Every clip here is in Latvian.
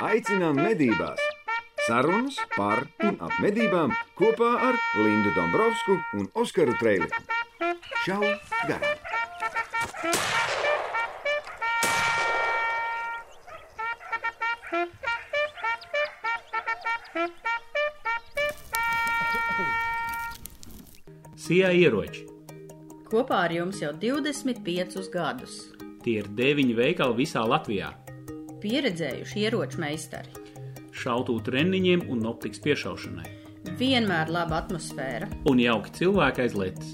aicinām medībās! Sarunas par un ap medībām kopā ar Lindu Dombrovskiju un Oskaru Trēliņu. Čau! Garām! Sijā ieroči. Kopā ar jums jau 25 gadus. Tie ir deviņi veikali visā Latvijā. Pieredzējuši ieroču meistari. Šautu treniņiem un optikas piešaušanai. Vienmēr laba atmosfēra. Un jauki cilvēki aiz lietas.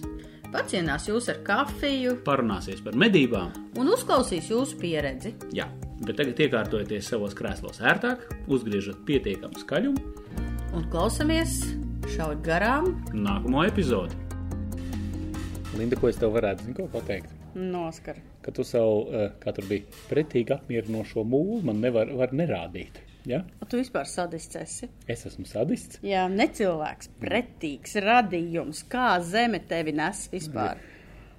Pacienās jūs ar kafiju Parunāsies par medībām. un uzklausīs jūsu pieredzi. Jā, bet tagad iekārtojieties savos krēslos ērtāk, uzgriežat pietiekamu skaļumu. Un klausamies šaut garām Nākamo epizodi. Linda, ko es tev varētu zin, ko pateikt? Noskar. Ka tu savu, eh, kā tur bija, pretīgi apmierinošo mūlu man nevar var nerādīt. Ja? Un tu vispār sadists esi. Es esmu sadists. Jā, necilvēks, pretīgs radījums. Kā zeme tevi nes vispār?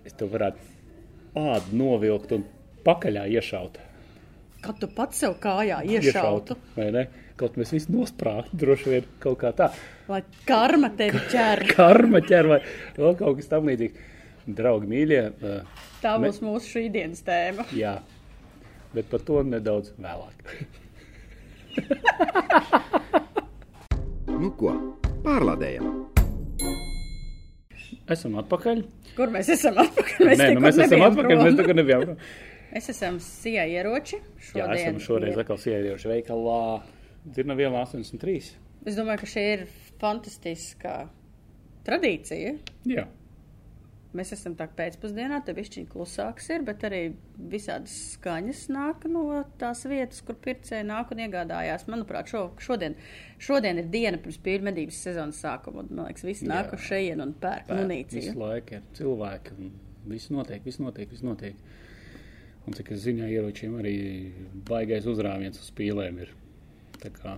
Es tev varētu ādu novilkt un pakaļā iešaut. Kad tu pats sev kājā iešautu, vai ne? Kaut mēs visi nosprāgtu, droši vien kaut kā tā. lai karma tevi ķer. Karma ķer vai vēl kaut kas tam līdzīgs. Draugi mīļie, eh, Tā Me- būs mūsu šī dienas tēma. jā, bet par to nedaudz vēlāk. Nu ko, pārlādējam! Esam atpakaļ. Kur mēs esam atpakaļ? Nē, nu mēs esam atpakaļ, prom. mēs tagad nebijām. Mēs esam sijā ieroči. Jā, esam šoreiz ir- atkal sievieti veikalā. Dzirnaviela 83. Es domāju, ka šī ir fantastiska tradīcija. Jā. Mēs esam tā pēcpusdienā, te višķiņ klusāks ir, bet arī visādas skaņas nāk no tās vietas, kur pircēji nāk un iegādājās. Manuprāt, šo, šodien, šodien ir diena pirms pīrmedības sezonas sākuma, un, man liekas, visi nāk uz šeien un pērk Visu munīciju. laiku ir cilvēki. un Viss notiek, viss notiek, viss notiek. Un cik es ziņā ieročiem arī baigais uzrāviens uz spīlēm ir. Tā kā.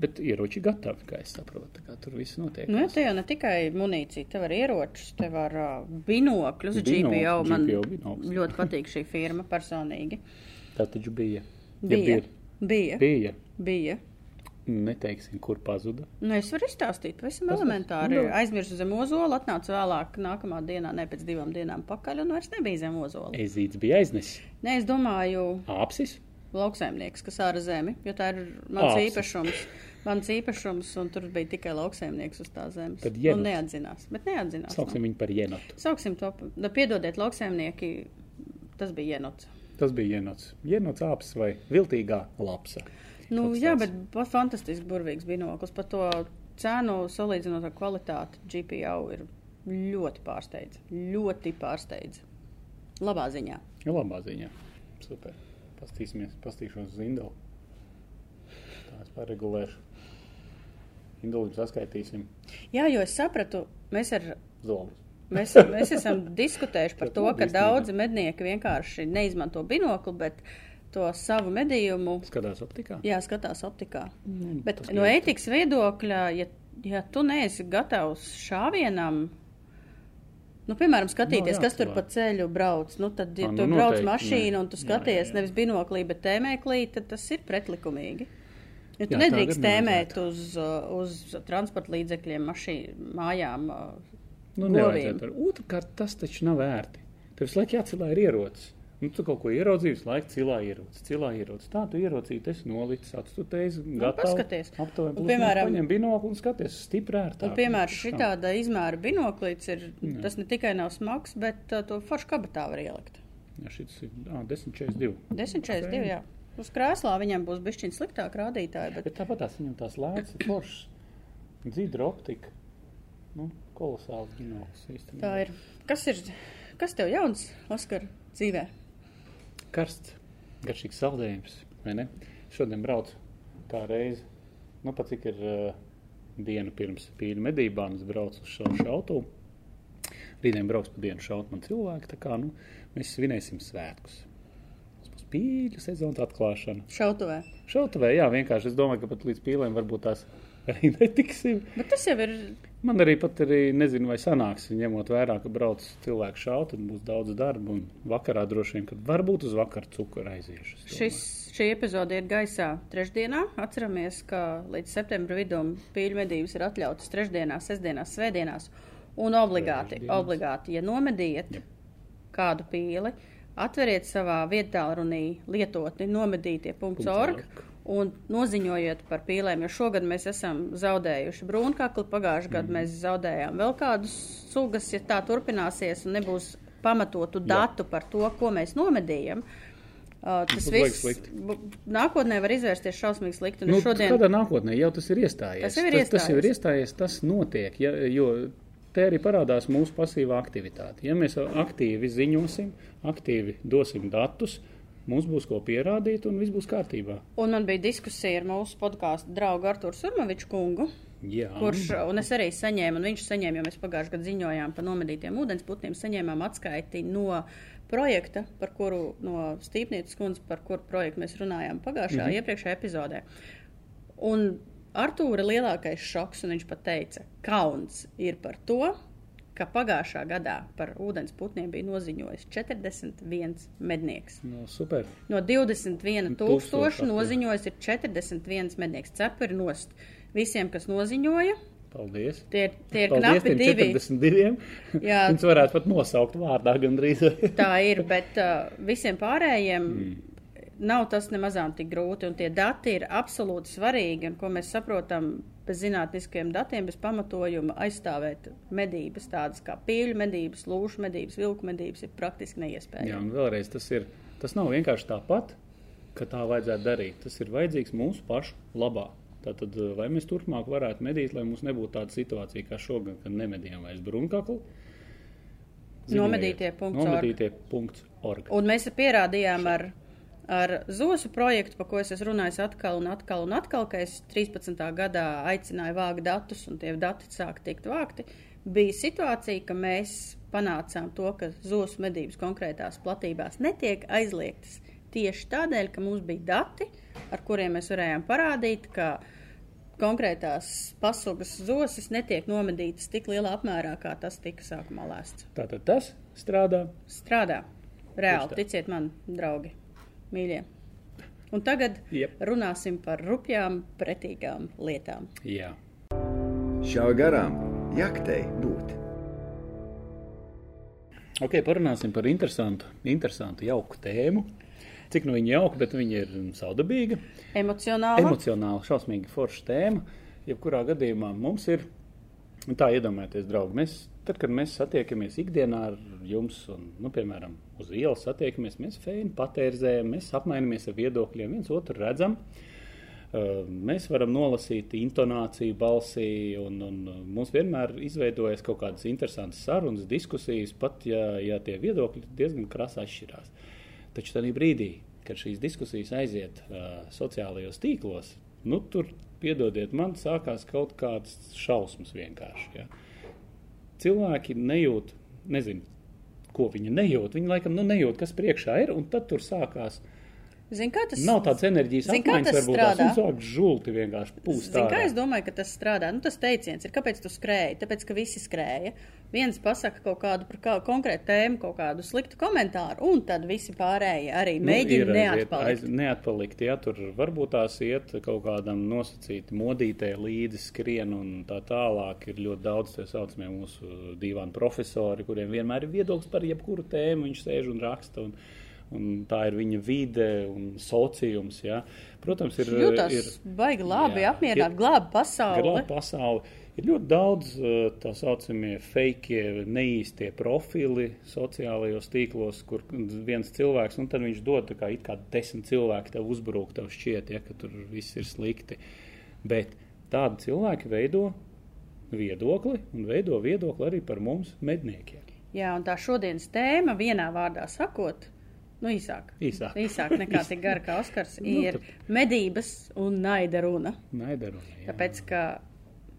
Bet ieroči gatavi, kā es saprotu. Kā tur viss notiek. Nu, te jau ne tikai munīcija, te var ieročus, te var uh, binokļus, Binokļi, GPO. Man GPO binoklis. ļoti patīk šī firma personīgi. Tā taču bija. Ja Bija. bija. Bija. bija. Bija. Neteiksim, kur pazuda. Nu, es varu izstāstīt, pavisam elementāri. nu. Aizmirsu zem ozola, atnācu vēlāk, nākamā dienā, ne pēc divām dienām pakaļ, un vairs nebija zem ozola. Ezīts bija aiznesis. Nē, es domāju, Āpsis. Lauksaimnieks, kas āra zemi, jo tā ir mans Āpsis. īpašums. Mans īpašums, un tur bija tikai lauksaimnieks uz tā zemes. Tad jenots. neatzinās, bet neatzinās. Sauksim viņu par jenotu. Sauksim to, da, piedodiet, lauksaimnieki, tas bija jenots. Tas bija jenots. Jenots āpsis vai viltīgā lapsa. Nu, jā, tāds. bet fantastiski burvīgs binoklis. Par to cenu salīdzinot ar kvalitāti, GPO ir ļoti pārsteidz. Ļoti pārsteidz. Labā ziņā. Labā ziņā. Super. Pastīsimies, pastīšos uz Indelu. Tā es paregulēšu. Indelu saskaitīsim Jā, jo es sapratu, mēs, ar, zolus. mēs, mēs esam diskutējuši par to, ka daudzi mednieki vienkārši neizmanto binokli, bet to savu medījumu Skatās optikā. jā, skatās optikā. Nu, Bet no ētikas viedokļa, ja, ja tu neesi gatavs šāvienam, nu, piemēram, skatīties, jā, kas tur pa ceļu brauc, nu, tad, ja Ā, tu nu, brauc noteikti, mašīnu nē. un tu Jā, skaties jā, jā. nevis binoklī, bet tēmēklī, tad tas ir pretlikumīgi. Jo tu Jā, nedrīkst tēmēt uz, uh, uz transporta līdzekļiem, mašīnām, mājām. uh, Nu, Otrkārt, tas taču nav vērti. Tev visu laiku jācilā ir ierocis. Nu, tu kaut ko ieraudzīji, laiku cilā ierocis, cilā ierocis. Tā tu ierocīji, nolicis, acis tu teizi, gatavs. paskaties. Aptuveni, Un, piemēram- paņem binokli un skaties stipri ērtāk. Un, piemēram, Nu, šitāda izmēra binoklīts ir, tas ne tikai nav smags, bet uh, to foršu kabatā var ielikt. Jā, šis ir ā, 10,42. 10,42. jā. Uz krēslā viņam būs bišķiņ sliktāk rādītāji, bet Bet tāpat tās viņam tās lēcas ir foršas. Dzīdra optika. Nu, kolosāls binoklis īstenībā. tā ir. Kas ir, kas tev jauns, Oskar, dzīvē? Karsts, garšīgs saldējums? Šodien braucu kā reizi, nu pat cik ir uh, diena pirms pīļu medībām, es braucu uz šo šautu. Rītdien brauks pa dienu šaut man cilvēki, tā kā, nu, mēs svinēsim svētkus. Tas būs pīļu sezonas atklāšana. Šautavē. Šautavē, jā, vienkārši es domāju, ka pat līdz pīlēm varbūt tās arī netiksim. Bet tas jau ir Man arī pat arī nezinu, vai sanāks, ņemot vērā, ka brauc cilvēku šaut, tad būs daudz darba. Un vakarā droši vien, kad varbūt uz vakaru cukuru aiziešu. Šis, šī epizode ir gaisā trešdienā. Atceramies, ka līdz septembra vidum pīļu medības ir atļautas trešdienās, sestdienās, svētdienās. Un obligāti, obligāti ja nomedījat Jep. kādu pīli, atveriet savā vietā runī lietotni nomedītie.org un noziņojiet par pīlēm, jo šogad mēs esam zaudējuši brūnkakli, pagājušajā gadā mēs zaudējām vēl kādus sugas, ja tā turpināsies un nebūs pamatotu datu par to, ko mēs nomedījām. Uh, tas Būs baigi viss nākotnē var izvērsties šausmīgi slikti. Nu, šodien... Kādā nākotnē jau tas ir iestājies? Tas jau ir tas, tas jau ir iestājies. iestājies, tas notiek. Ja, jo te arī parādās mūsu pasīvā aktivitāte. Ja mēs aktīvi ziņosim, aktīvi dosim datus, mums būs ko pierādīt un viss būs kārtībā. Un man bija diskusija ar mūsu podkāstu draugu Arthuru Surmaviču kungu, Jā, kurš, un es arī saņēmu, un viņš saņēma, jo mēs pagājušajā gadā ziņojām par nomedītiem ūdensputniem, saņēmām atskaiti no projekta, par kuru, no Stīpnieces kundzes, par kuru projektu mēs runājām pagājušajā, mm -hmm. iepriekšējā epizodē. Un Artūra lielākais šoks, un viņš pat teica, kauns ir par to, ka pagājušā gadā par ūdensputniem bija noziņojis 41 mednieks. nu, super. No 21 Tūkstoši noziņojas ir 41 mednieks. Cepuri nost visiem, kas noziņoja. Paldies. Tie, tie ir Paldies knapi divi. 42. Jā. Viņus varētu pat nosaukt vārdā gandrīz. Tā ir, bet uh, visiem pārējiem mm. nav tas nemazām tik grūti. Un tie dati ir absolūti svarīgi. Un ko mēs saprotam bez zinātniskiem datiem, bez pamatojuma aizstāvēt medības, tādas kā pīļu medības, lūšu medības, vilku medības, ir praktiski Jā, neiespējami. un vēlreiz tas ir. Tas nav vienkārši tāpat, ka tā vajadzētu darīt. Tas ir vajadzīgs mūsu pašu labā. Tātad, eh, vai mēs turpmāk varētu medīt, lai mums nebūtu tāda situācija kā šogad, kad nemedījām vairs brunkaklu? Nomedītie.org. Nomedītie.org. Un mēs pierādījām ar, ar ZOSU projektu, par ko es esmu runājis atkal un atkal un atkal, ka es 13. gadā aicināju vākt datus, un tie dati sāk tikt vākti. Bija situācija, ka mēs panācām to, ka ZOSU medības konkrētās platībās netiek aizliegtas tieši tādēļ, ka mums bija dati, ar kuriem mēs varējām parādīt, ka konkrētās pasugas zosis netiek nomedītas tik lielā apmērā, kā tas tika sākumā lēsts. Tātad tas strādā. Strādā. Reāli, ticiet man, draugi, mīļie. Un tagad Jep. runāsim par rupjām, pretīgām lietām. Jā. Šā garām jaktei būt. Ok, parunāsim par interesantu, interesantu jauku tēmu. Cik nu viņa jauka, bet viņa ir saudabīga. Emocionāli. emocionāli, šausmīgi forša tēma. Jebkurā gadījumā mums ir tā iedomājieties, draugi. Mēs, tad, kad mēs satiekamies ikdienā ar jums, un, nu, piemēram, uz ielas satiekamies, mēs feini patērzējam, mēs apmainamies ar viedokļiem, viens otru redzam. Mēs varam nolasīt intonāciju balsī, un, un mums vienmēr izveidojas kaut kādas interesantas sarunas, diskusijas, pat ja, ja tie viedokļi diezgan krasi atšķirās. Taču tajā brīdī, kad šīs diskusijas aiziet uh, sociālajos tīklos, nu, tur, piedodiet, man sākās kaut kādas šausmas vienkārši. Ja. Cilvēki nejūt, nezinu, ko viņi nejūt. Viņi laikam nu, nejūt, kas priekšā ir, un tad tur sākās. Zini, kā tas Nav tādas enerģijas apmaiņas, varbūt strādā? tās sāk žulti vienkārši pūst. Zini, kā es domāju, ka tas strādā? Nu, tas teiciens ir, kāpēc tu skrēji? Tāpēc, ka visi skrēja. Viens pasaka kaut kādu par kā, konkrētu tēmu, kaut kādu sliktu komentāru, un tad visi pārējie arī mēģina Nu, ir neatpalikt. aiz- Neatpalikt, ja tur varbūt tās iet kaut kādam nosacītam modītē līdzi skrien un tā tālāk. Ir ļoti daudz tie saucamie mūsu divāni profesori, kuriem vienmēr ir viedoklis par jebkuru tēmu. Viņš sēž un raksta. Un, Un tā ir viņa vide un sociums. Ja. Protams, ir. Jūtas ir baigi labi, jā, apmierināt, ir- glābt pasauli. Glābt pasauli. Ir ļoti daudz uh, tā saucamie fake, neīstie profili sociālajos tīklos, kur viens cilvēks, un tad viņš dod tā kā, it kā desmit cilvēki tev uzbrūk, tev šķiet, ja, ka tur viss ir slikti. Bet tādi cilvēki veido viedokli un veido viedokli arī par mums, medniekiem. Jā, un tā šodienas tēma, vienā vārdā sakot, nu īsāk, Īsāk. īsāk nekā tik gara kā Oskars, Nu, ir tad- medības un naida runa. Naidaruni. jā. Tāpēc, ka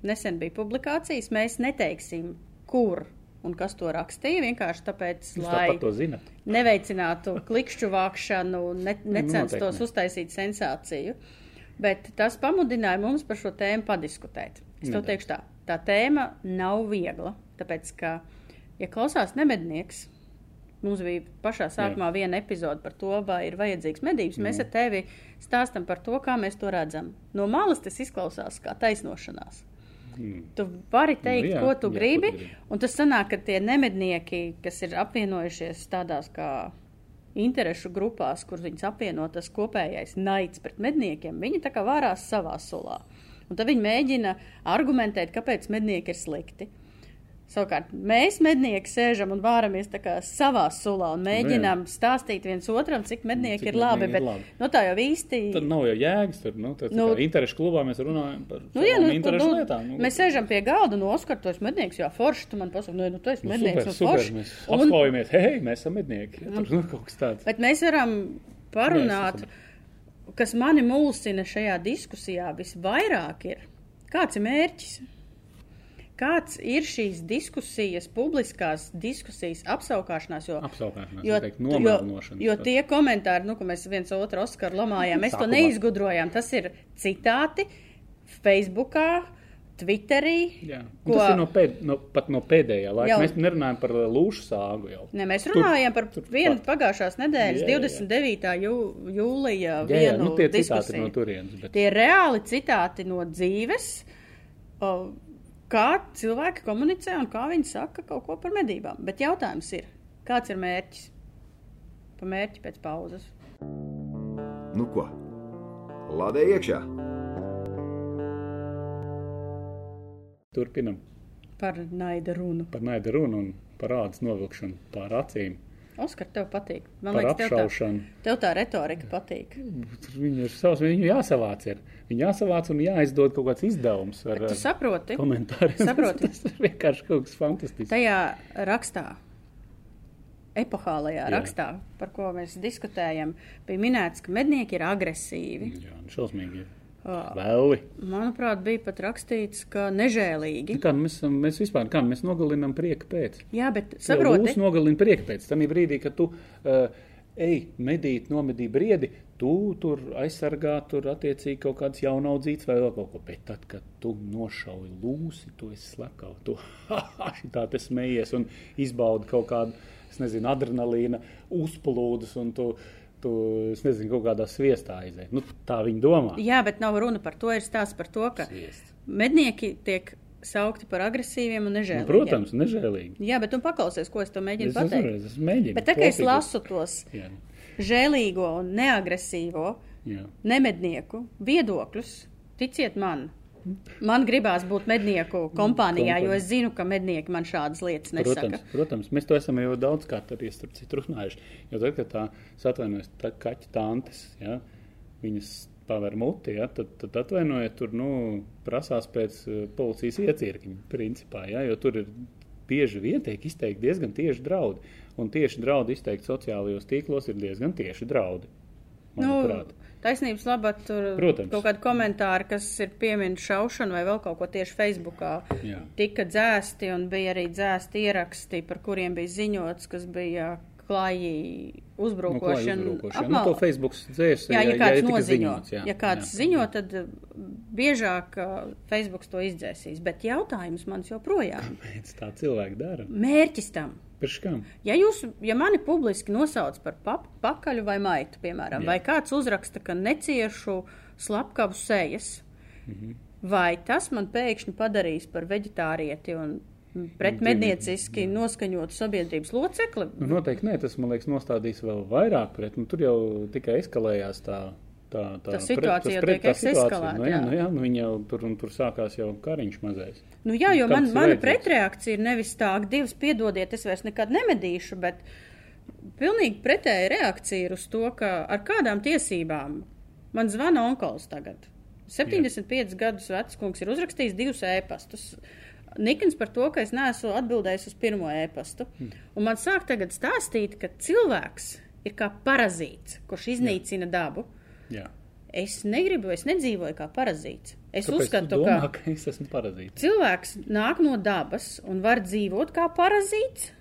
nesen bija publikācijas, mēs neteiksim, kur un kas to rakstīja. Vienkārši tāpēc, Jūs lai neveicinātu klikšķu vākšanu, ne, necenstos Noteikti ne. uztaisīt sensāciju. Bet tas pamudināja mums par šo tēmu padiskutēt. Es to teikšu tā. tā tēma nav viegla. Tāpēc, ka, ja klausās nemednieks, mums bija pašā sākumā Jā. viena epizode par to, vai ir vajadzīgs medības. Jā. Mēs ar tevi stāstam par to, kā mēs to redzam. No malas tas izklausās kā taisnošanās. Mm. Tu vari teikt, nu, jā, ko tu jā, gribi, ko gribi, un tas sanāk, ka tie nemednieki, kas ir apvienojušies tādās kā interešu grupās, kur viņas apvieno tas kopējais naids pret medniekiem, viņi tā kā vārās savā sulā. Un tad viņi mēģina argumentēt, kāpēc mednieki ir slikti. Savukārt mēs, mednieki, sēžam un vāramies savā sulā un mēģinām nu, stāstīt viens otram, cik mednieki cik ir labi. Bet, labi. Nu, tā jau īsti. Tad nav jau jēgas. Tur, nu, nu, interešu klubā mēs runājam par nu, jā, nu, interešu nu, lietām. Nu, mēs sēžam pie galda, nu, Oskar, tu esi mednieks, jā, forši, tu man pasaki, nu, nu tu esi nu, mednieks, super, nu, forši. Mēs un... apskaujamies, hei, mēs esam mednieki. Ja, tur, nu, kaut kas tāds. Bet mēs varam parunāt, kas mani mulsina šajā diskusijā visvairāk ir, kāds ir mērķis? Kāds ir šīs diskusijas, publiskās diskusijas apskaukšanās? Jo, apskaukšanās, jo, jo, jo tie komentāri, nu, ko mēs viens otru Oskaru lamājām, mēs Sākumā. to neizgudrojām. Tas ir citāti Facebookā. Twitterī. Ko... Tas ir no, pēd, no, no pēdējā laika. Jau... Mēs nerunājam par uh, lūšu sāgu. Jau. Ne, mēs runājam tur, par vienu pat... pagājušās nedēļas, jā, jā, jā. 29. Jū, jūlija. Jā, jā, nu, tie diskusiju. citāti no turienes. Bet... Tie reāli citāti no dzīves. O, kā cilvēki komunicē un kā viņi saka kaut ko par medībām. Bet jautājums ir, kāds ir mērķis? Pa mērķi pēc pauzes. Nu ko? Lādē iekšā! Turpinam. Par naida runu. Par naida runu un par ādas novilkšanu pār acīm. Oskar, tev patīk. Man Par liekas, tev tā, tev tā retorika patīk. Viņu ir savs, viņu jāsavāc. Ir. Viņu jāsavāc un jāizdod kaut kāds izdevums. Ar, tu saproti? Komentāriem. Saproti. tas ir vienkārši kaut kas fantastisks. Tajā rakstā. Epohālajā Jā. rakstā, par ko mēs diskutējam, bija minēts, ka mednieki ir agresīvi. Jā, šausmīgi. Ir. Vēli. Manuprāt, bija pat rakstīts, ka nežēlīgi. Kā, mēs, mēs vispār kā, mēs nogalinām prieku pēc. Jā, bet saproti. Jūs nogalina prieku pēc. Tanī brīdī, kad tu uh, ej medīt, nomedī briedi, tu tur aizsargā tur attiecīgi kaut kāds jaunaudzīts vai vēl kaut ko. Bet tad, kad tu nošauji lūsi, tu esi slekava, tu tā te smējies un izbaudi kaut kādu, es nezinu, adrenalīna uzplūdus un tu tu, es nezinu, kaut kādā sviestā aiziet. Nu, tā viņi domā. Jā, bet nav runa par to. Ir stāsts par to, ka Sviest. mednieki tiek saukti par agresīviem un nežēlīgiem. Nu, protams, nežēlīgi. Jā, bet tu paklausies, ko es to mēģinu es pateikt. Es, es mēģinu. Bet tā kā es lasu tos Jā. žēlīgo un neagresīvo Jā. nemednieku viedokļus, ticiet man, Man gribās būt mednieku kompānijā, jo es zinu, ka mednieki man šādas lietas nesaka. Protams, protams mēs to esam jau daudz kārt arī starp citu runājuši. Jo tad, kad tā atvainojas tā kaķa tantes, ja, viņas paver muti, ja, tad, tad atvainojiet, tur nu, prasās pēc uh, policijas iecirkņa principā, ja, jo tur ir bieži vien tiek izteikti diezgan tieši draudi. Un tieši draudi izteikti sociālajos tīklos ir diezgan tieši draudi. Manuprāt. Nu, Taisnības labā tur Protams. kaut kādi komentāri, kas ir piemin šaušanu vai vēl kaut ko tieši Facebookā. Jā. Tika dzēsti un bija arī dzēsti ieraksti, par kuriem bija ziņots, kas bija klāji uzbrukošana. No, uzbrukošana. Nu, to Facebook dzēs, jā, ja, ja kāds ja noziņo. Jā. Ja kāds jā. ziņo, tad biežāk Facebook to izdzēsīs. Bet jautājums mans joprojām. Kāpēc tā cilvēki dara? Mērķis tam. Ja, jūs, ja mani publiski nosauc par pap, pakaļu vai maitu, piemēram, Jā. vai kāds uzraksta, ka neciešu slepkavu sejas, mm -hmm. vai tas man pēkšņi padarīs par veģetārieti un pretmednieciski noskaņotu sabiedrības locekli? Nu, noteikti nē, tas man liekas nostādīs vēl vairāk pret, nu tur jau tikai eskalējās tā tā, tā, tā situācija pret, jau tiek eskalēta. Nu, jā, jā. Nu, jā, nu, viņa jau tur, tur sākās jau kariņš mazais. Nu, jā, jo man, mana pretreakcija ir nevis tā, ka divas piedodiet, es vairs nekad nemedīšu, bet pilnīgi pretēja reakcija ir uz to, ka ar kādām tiesībām man zvana onkols tagad. 75 jā. gadus vecs kungs ir uzrakstījis divus ēpastus. Nikins par to, ka es neesmu atbildējis uz pirmo ēpastu. Hmm. Un man sāk tagad stāstīt, ka cilvēks ir kā parazīts, kurš iznīcina Jā. dabu. Jā. Es negribu, es nedzīvoju kā parazīts. Es Kāpēc uzskatu, domā, ka, ka es esmu parazīts. Cilvēks nāk no dabas un var dzīvot kā parazīts,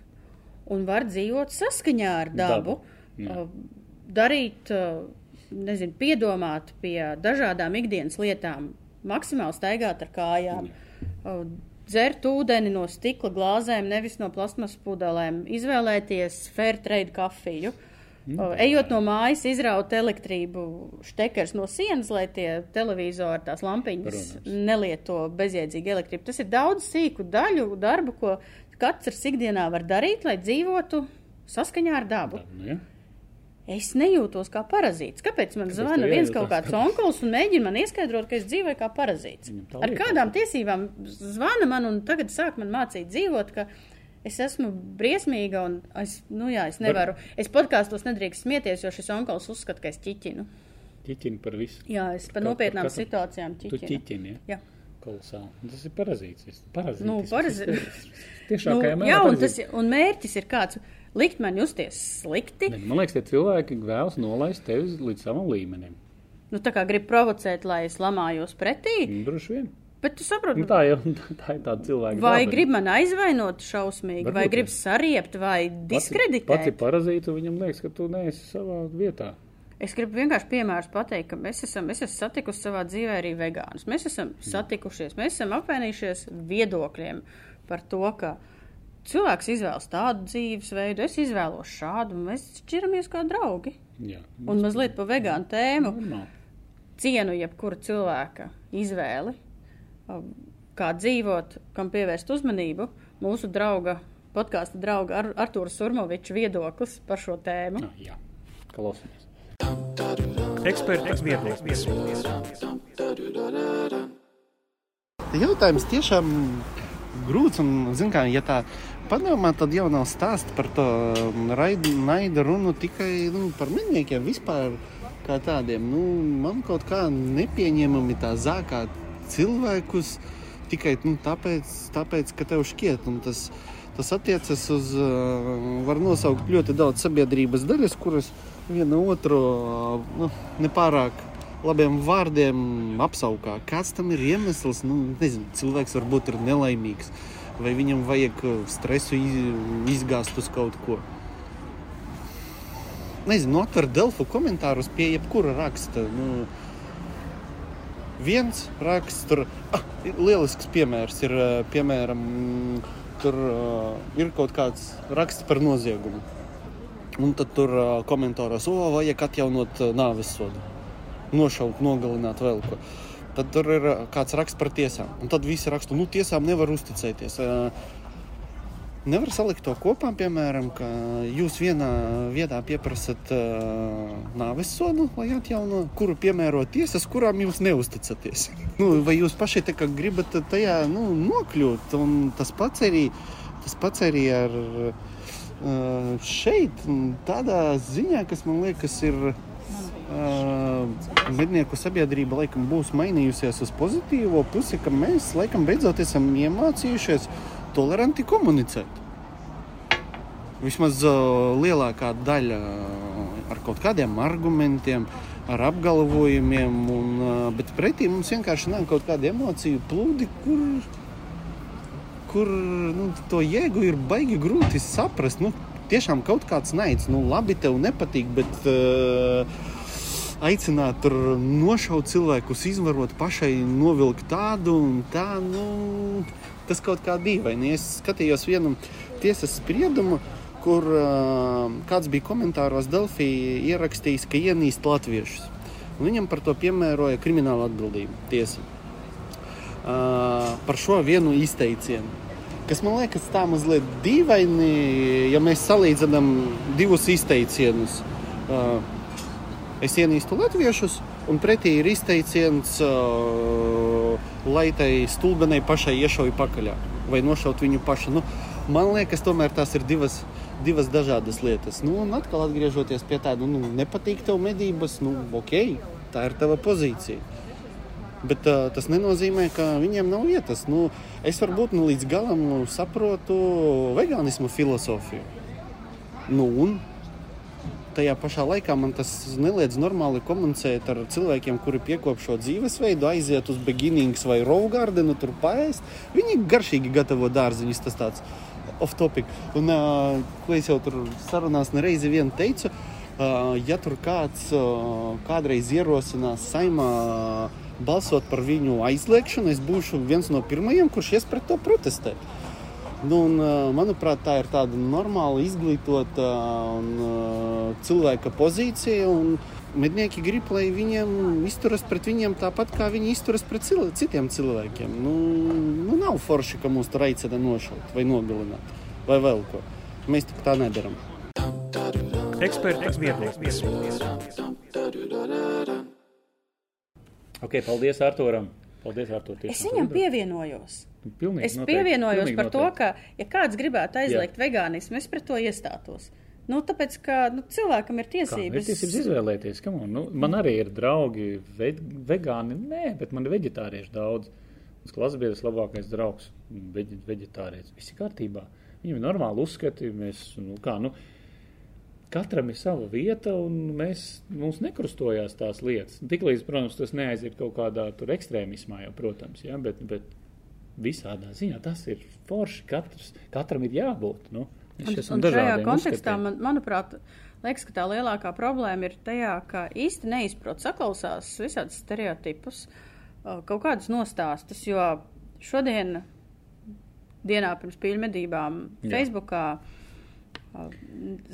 un var dzīvot saskaņā ar dabu, dabu. darīt, nezinu, piedomāt pie dažādām ikdienas lietām, maksimāli staigāt ar kājām, Jā. Dzert ūdeni no stikla glāzēm, nevis no plasmas pudelēm, izvēlēties fair trade kafiju. Mm. Ejot no mājas, izraut elektrību štekers no sienas, lai tie televizori, tās lampiņas Protams. nelieto bezjēdzīgu elektrību. Tas ir daudz sīku daļu darbu, ko katrs ikdienā var darīt, lai dzīvotu saskaņā ar dabu. Nu, ja? Es nejūtos kā parazīts. Kāpēc man zvana viens kaut kāds onkulis un mēģina man ieskaidrot, ka es dzīvoju kā parazīts? Ar kādām tiesībām zvana man un tagad sāk man mācīt dzīvot, ka es esmu briesmīga un es, nu jā, es nevaru. Es podkāstos nedrīkst smieties, jo šis onkulis uzskata, ka es ķiķinu. Ķiķini par visu. Jā, es par nopietnām katru- situācijām Tu ķiķinu. ķiķini, ja? Jā. Kolosāli. Tas ir parazīts. viss. Parazītis. Nu, parazī- Tiešākajā Nu, mērā. jā, un, parazīts. tas, un mērķis ir kāds likt man justies slikti. Ne, Man liekas, tie cilvēki vēlas nolaist tevi līdz savam līmenim. Nu, tā kā grib provocēt, lai es lamājos pretī, Nu, Droši vien. bet tu saproti, Nu, tā jau tā ir tāda cilvēka. Vai daba. grib man aizvainot šausmīgi, Varbūt vai grib sariept, vai diskreditēt? Pats ir parazīts, un viņam liekas, ka tu neesi savā vietā. Es gribu vienkārši piemērus pateikt, ka mēs esam, es esmu satikusi savā dzīvē arī vegānus. Mēs esam satikušies, mēs esam apvainījušies viedokļiem par to, ka cilvēks izvēlas tādu dzīvesveidu, es izvēlos šādu, un mēs šķiramies kā draugi. Jā. Un mazliet pa vegānu tēmu Normāli. cienu jebkura cilvēka izvēli, um, kā dzīvot, kam pievērst uzmanību. Mūsu drauga, podkāstu drauga Ar Artūra Surmoviča viedoklis par šo tēmu. Ah, jā, klausamies. Eksperta viedoklis. Jautājums tiešām grūts. Un, zin kā, ja tā padomā, tad jau nav stāsts par to um, raidu, naida runu tikai nu, par medniekiem vispār. Kā tādiem, nu, man kaut kā nepieņemami tā zākāt cilvēkus tikai nu, tāpēc, tāpēc, ka tev šķiet. Un tas, tas attiecas uz, uh, var nosaukt ļoti daudz sabiedrības daļas, kuras viena otru uh, nu, nepārāk labiem vārdiem apsaukā. Kāds tam ir iemesls? Nu, nezinu, cilvēks varbūt ir nelaimīgs, vai viņam vajag uh, stresu iz- izgāzt uz kaut ko. Nezinu, nu, atver Delfu komentārus pie jebkura raksta. Nu, viens raksts, tur ah, lielisks piemērs ir, uh, piemēram, tur uh, ir kaut kāds raksts par noziegumu. Un tad tur uh, komentāros, o, vajag atjaunot uh, nāves sodu nošaut, nogalināt vēl ko. Tad tur ir ā, kāds raksts par tiesām. Un tad visi raksta, nu, tiesām nevar uzticēties. Ā, Nevar salikt to kopā, piemēram, ka jūs vienā vietā pieprasat uh, nāves sodu, lai atjauno, kuru piemēro tiesas, kurām jūs neusticaties. nu, vai jūs paši gribat tajā nu, nokļūt? Un tas pats arī, tas pats arī ar uh, šeit, tādā ziņā, kas man liekas, ir mednieku sabiedrība laikam būs mainījusies uz pozitīvo pusi, ka mēs laikam beidzot esam iemācījušies toleranti komunicēt. Vismaz uh, lielākā daļa ar kaut kādiem argumentiem, ar apgalvojumiem, un, uh, bet pretī mums vienkārši nāk kaut kāda emociju plūdi, kur, kur nu, to jēgu ir baigi grūti saprast. Nu, tiešām kaut kāds naids, nu labi, tev nepatīk, bet. Uh, aicināt tur nošaut cilvēkus, izvarot pašai, novilkt tādu un tā. Nu, tas kaut kā dīvaini. Es skatījos vienu tiesas spriedumu, kur uh, kāds bija komentāros Delfī ierakstījis, ka ienīst latviešus. Un Viņam par to piemēroja kriminālu atbildību tiesa. Uh, par šo vienu izteicienu. Kas man liekas, tā mazliet dīvaini, ja mēs salīdzinām divus izteicienus. Uh, Es ienīstu latviešus, un pretī ir izteiciens, uh, lai tai stulbenai pašai iešauj pakaļ vai nošaut viņu pašu. Nu, man liekas, tomēr tās ir divas, divas dažādas lietas. Nu, un atkal atgriežoties pie tāda, nu, nepatīk tev medības, nu, ok, tā ir tava pozīcija. Bet uh, tas nenozīmē, ka viņiem nav vietas. Nu, es varbūt nu, līdz galam saprotu vegānismu filozofiju. Nu, un tajā pašā laikā man tas neliedz normāli komunicēt ar cilvēkiem, kuri piekop šo dzīvesveidu, aiziet uz beginnings vai rovgārdenu, tur paēst. Viņi garšīgi gatavo dārziņus, tas tāds off-topic. Un, uh, ko es jau tur sarunās nereizi vien teicu, uh, ja tur kāds uh, kādreiz ierosinās saimā balsot par viņu aizliekšanu, es būšu viens no pirmajiem, kurš ies pret to protestēt. Nu, un, manuprāt, tā ir tāda normāla, izglītota un, uh, cilvēka pozīcija. Un, Mednieki grib, lai viņiem izturas pret viņiem tāpat, kā viņi izturas pret cil citiem cilvēkiem. Nu, nu, nav forši, ka mūs tur aicina nošaut vai nogalināt, vai vēl ko. Mēs tā nedaram. Eksperta viedoklis. Ok, paldies Arturam. Paldies, Artur. Es viņam pievienojos. Pilnīgi, Es noteikti, pievienojos pilnīgi par to, noteikti. ka, ja kāds gribētu aizliegt vegānismu, es pret to iestātos. Nu, tāpēc, ka nu, cilvēkam ir Kā, nu, ir tiesības. tiesības izvēlēties. on, Nu, man arī ir draugi, ve vegāni. Nē, bet man ir vegetārieši daudz. Mans klasbiedrs labākais draugs, veģi, vegetārietis. Viss ir kārtībā. Viņam ir normāli uzskati. Mēs, nu, kā, nu, katram ir sava vieta, un mēs, mums nekrustojās tās lietas. Tiklīdz, protams, tas neaiziet kaut kādā tur ekstrēmismā, jau, protams, ja, bet, bet visādā ziņā tas ir forši. Katrs, katram ir jābūt. Nu, Un, un šajā kontekstā, uzskatiem. man, manuprāt, liekas, ka tā lielākā problēma ir tajā, ka īsti neizprot saklausās visādus stereotipus, kaut kādus nostāstus, jo šodien, dienā pirms pīļmedībām, Jā. Facebookā, uh,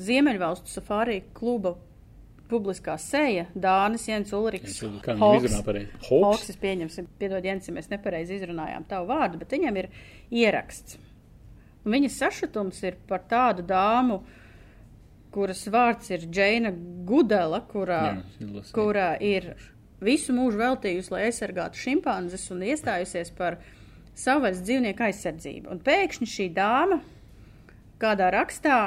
Ziemeļvalstu safārī kluba publiskā seja, Dānis Jens Ulriks, Kā Hawks. izrunā pareizi? Hawks, es pieņemsim, piedod, Jens, ja mēs nepareizi izrunājām tavu vārdu, bet viņam ir ieraksts. Un viņas sašutums ir par tādu dāmu, kuras vārds ir Džeina Gudela, kurā, Jā, kurā ir visu mūžu veltījusi, lai aizsargātu šimpanzes un iestājusies par savvaļas dzīvnieku aizsardzību. Un pēkšņi šī dāma kādā rakstā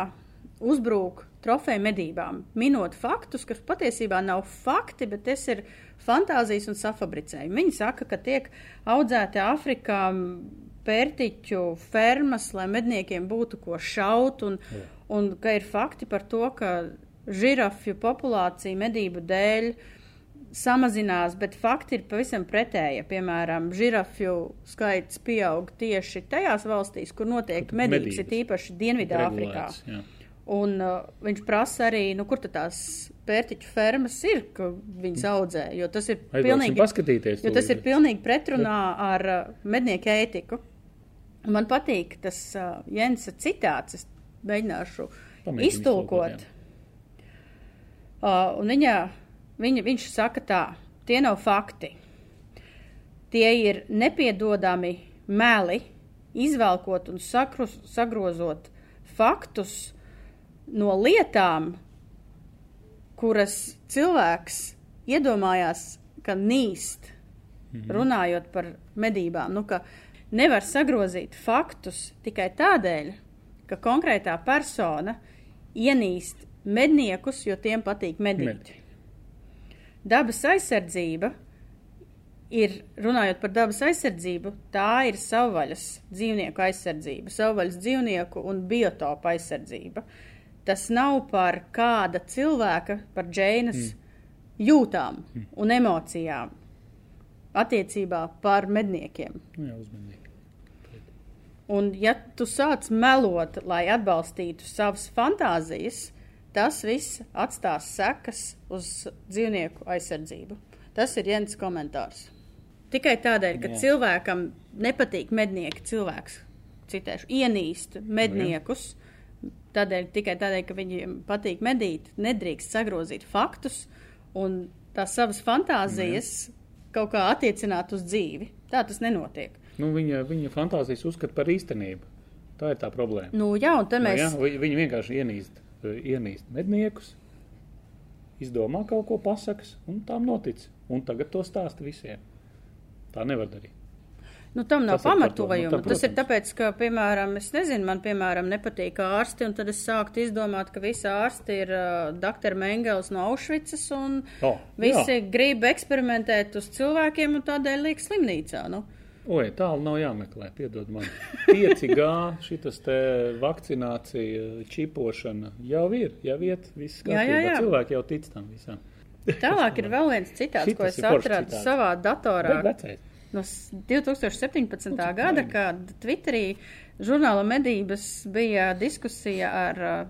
uzbrūk trofeju medībām, minot faktus, kas patiesībā nav fakti, bet tas ir fantāzijas un safabricējumi. Viņi saka, ka tiek audzēti Āfrikā pērtiķu fermas, lai medniekiem būtu ko šaut, un, un ka ir fakti par to, ka žirafju populācija medību dēļ samazinās, bet fakti ir pavisam pretēji. Piemēram, žirafju skaits pieaug tieši tajās valstīs, kur notiek medības, ir īpaši Dienvidāfrikā. Un uh, viņš prasa arī, nu, kur tās pērtiķu fermas ir, ka viņas audzē, jo tas ir Aizbrauksim pilnīgi, jo tas ir tūlīt. pilnīgi pretrunā ar uh, mednieku ētiku. Un Man patīk tas uh, Jensa citāts, es mēģināšu Pamēģini iztulkot. iztulkot, Uh, un viņa, viņa, viņš saka tā, tie nav fakti. Tie ir nepiedodami meli, izvelkot un sakrus, sagrozot faktus no lietām, kuras cilvēks iedomājās, ka nīst, runājot par medībām. Nu, nevar sagrozīt faktus tikai tādēļ, ka konkrētā persona ienīst medniekus, jo tiem patīk medīt. Med. Dabas aizsardzība ir, runājot par dabas aizsardzību, tā ir savvaļas dzīvnieku aizsardzība, savvaļas dzīvnieku un biotopu aizsardzība. Tas nav par kāda cilvēka, par Džeinas mm. jūtām mm. un emocijām attiecībā par medniekiem. Nu, jā, uzmanīgi. Un, ja tu sāc melot, lai atbalstītu savas fantāzijas, tas viss atstās sekas uz dzīvnieku aizsardzību. Tas ir Jens komentārs. Tikai tādēļ, ka Jā. Jā. cilvēkam nepatīk mednieki, cilvēks, citēšu, ienīst medniekus. Tādēļ, tikai tādēļ, ka viņiem patīk medīt, nedrīkst sagrozīt faktus un tās savas fantāzijas kaut kā attiecināt uz dzīvi. Tā tas nenotiek. Nu, viņa, viņa fantāzijas uzskata par īstenību. Tā ir tā problēma. Nu, jā, un tad Nu, mēs. jā, vi- viņi vienkārši ienīst, ienīst medniekus, izdomā kaut ko pasakas, un tām notic. Un tagad to stāsta visiem. Tā nevar darīt. Nu, tam nav Tas pamatojuma. Nu, tas ir tāpēc, ka, piemēram, es nezinu, man, piemēram, nepatīk ārsti, un tad es sāktu izdomāt, ka visi ārsti ir uh, doktor Mengels no Aušvicas, un O, visi jā. grib eksperimentēt uz cilvēkiem, un tādēļ liek slimnīcā. Nu. Oi, tālu nav jāmeklē, piedod man. 5G, šitas te vakcinācija, čipošana jau ir, jau iet, viss Jā, jā, kārtībā. jā. Cilvēki jau tic tam visam. Tālāk ir vēl viens citāts, ko Šitas es atradu citāts. savā datorā. No s- 2017. cik gada, labi. kad Twitterī žurnāla medības bija diskusija ar uh,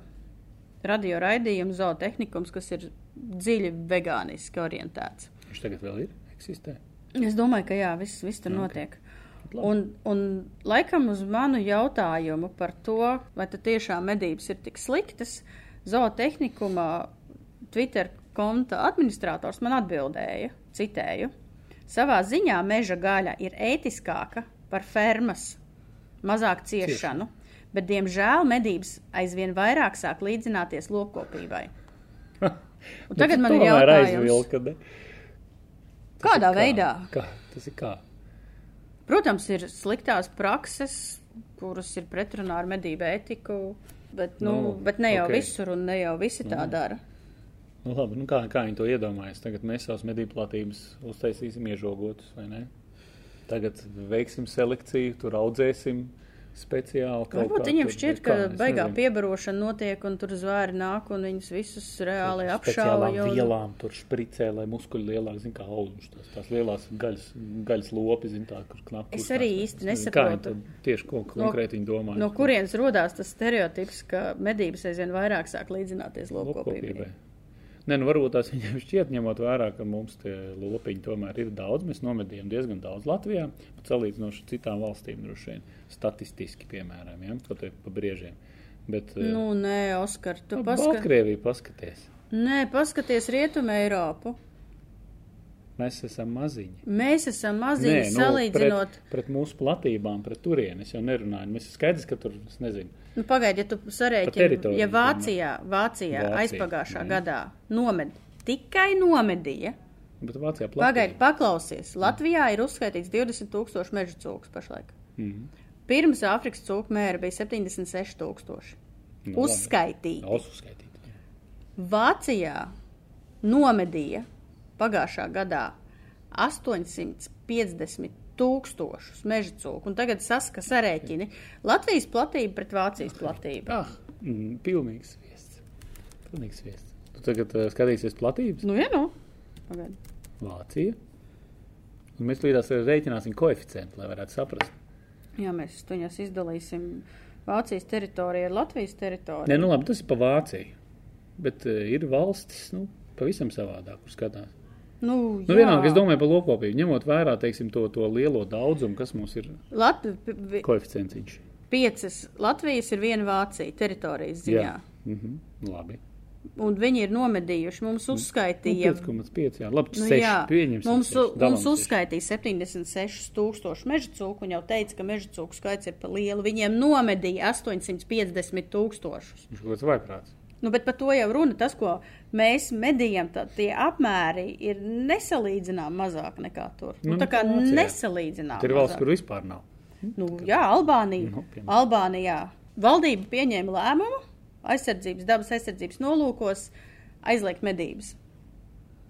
radio raidījumu zootehnikums, kas ir dziļi vegāniski orientēts. Viņš tagad vēl ir, eksistē. Es domāju, ka jā, viss, viss tur Ok. notiek. Un, un laikam uz manu jautājumu par to, vai tiešām medības ir tik sliktas, zootehnikuma Twitter konta administrators man atbildēja, citēju, savā ziņā meža gaļa ir ētiskāka par fermas, mazāk ciešanu, bet, diemžēl, medības aizvien vairāk sāk līdzināties lopkopībai. Un tagad man ir jautājums, Aizvilka, ne? Tas kādā ir kā? veidā? Kā? Tas ir kā? Protams, ir sliktās prakses, kuras ir pretrunā ar medību ētiku, bet, nu, Nu, bet ne jau ok. okay. visur un ne jau visi tā dara. Nu, labi, nu kā, kā viņi to iedomājas? Tagad mēs savus medību platības uztaisīsim iežogotus, vai ne? Tagad veiksim selekciju, tur audzēsim speciāli. kaut Varbūt kā tur, šķiet, ka kā, es baigā nezinu. piebarošana notiek un tur zvēri nāk un viņus visus reāli apšauja. un- vielām tur špricē, lai muskuļi lielāk, zin kā audums, tās, tās lielās gaļas, gaļas lopi, zin tā, kur knapi. Es arī īsti nezinu, nesaprotu. Kā tieši ko konkrēti viņi domā. No kurienes rodās tas stereotips, ka medības aizvien vairāk sāk līdzināties lopkopībai? Nē, nu varbūt tās viņiem šķiet, ņemot vērā, ka mums tie lopiņi tomēr ir daudz. Mēs nomedījām diezgan daudz Latvijā, salīdzinoši ar citām valstīm, droši vien statistiski, piemēram, ja, kaut kā pa briežiem. Bet, eh, Nu, nē, Oskar, tu nu, paskaties. Baltkrievija paskaties. Nē, paskaties Rietumē Eiropu. Mēs esam maziņi. Mēs esam maziņi Nē, nu, salīdzinot. pret, pret mūsu platībām, pret turieni es jau nerunāju. Mēs skaidrs, ka tur, es nezinu, Nu, Pagaidiet, ja tu sarēķini, ja domā. Vācijā, Vācijā Vācija, aizpagājušā mhm. gadā nomed, tikai nomedīja. bet Vācijā Pagaidiet, platība. paklausies. Latvijā ir uzskaitīts 20 tūkstoši meža cūkas pašlaik. Mhm. Pirms Āfrikas cūku mēra bija 76 tūkstoši. Nu. Uzskaitīti. Daudz uzskaitīt. Vācijā nomedīja pagājušā gadā 850 tūkstošus meža cūku, un tagad saska sarēķini Latvijas platība pret Vācijas platību. Ah, mm, pilnīgs viests. Pilnīgs viests. Tu tagad uh, skatīsies platības? Nu, ja nu. Pagaid. Vācija. Un mēs līdzās rēķināsim koeficientu, lai varētu saprast. Jā, mēs tuņās izdalīsim Vācijas teritoriju ar Latvijas teritoriju. Nē, nu labi, tas ir pa Vāciju. Bet uh, ir valstis, nu, pavisam savādāk, kur skatās. Nu, Nu, vienalga, es domāju par lopkopību, ņemot vērā, teiksim, to, to lielo daudzumu, kas mums ir Latvi, koeficients. piecas Latvijas ir viena Vācija teritorijas ziņā. Mhm. Labi. Un viņi ir nomedījuši. Mums Nu, uzskaitīja. 5,5. Jā, labi, Nu, 6. jā, Pieņemsim. mums, seši, dalām mums seši. uzskaitīja 76 tūkstoši meža cūku, un jau teica, ka meža cūku skaits ir pa lielu. Viņiem nomedīja 850 tūkstošus. Viņš kaut kāds vaiprāts. Nu, bet par to jau runa. Tas, ko mēs medījam, tad tie apmēri ir nesalīdzināmi mazāk nekā tur. Nu, Nu, tā kā nesalīdzināmi. Tur ir valsts, kur vispār nav. Nu, jā, Albānija. Nu, piemēram. Albānijā valdība pieņēma lēmumu aizsardzības, dabas aizsardzības nolūkos aizliegt medības.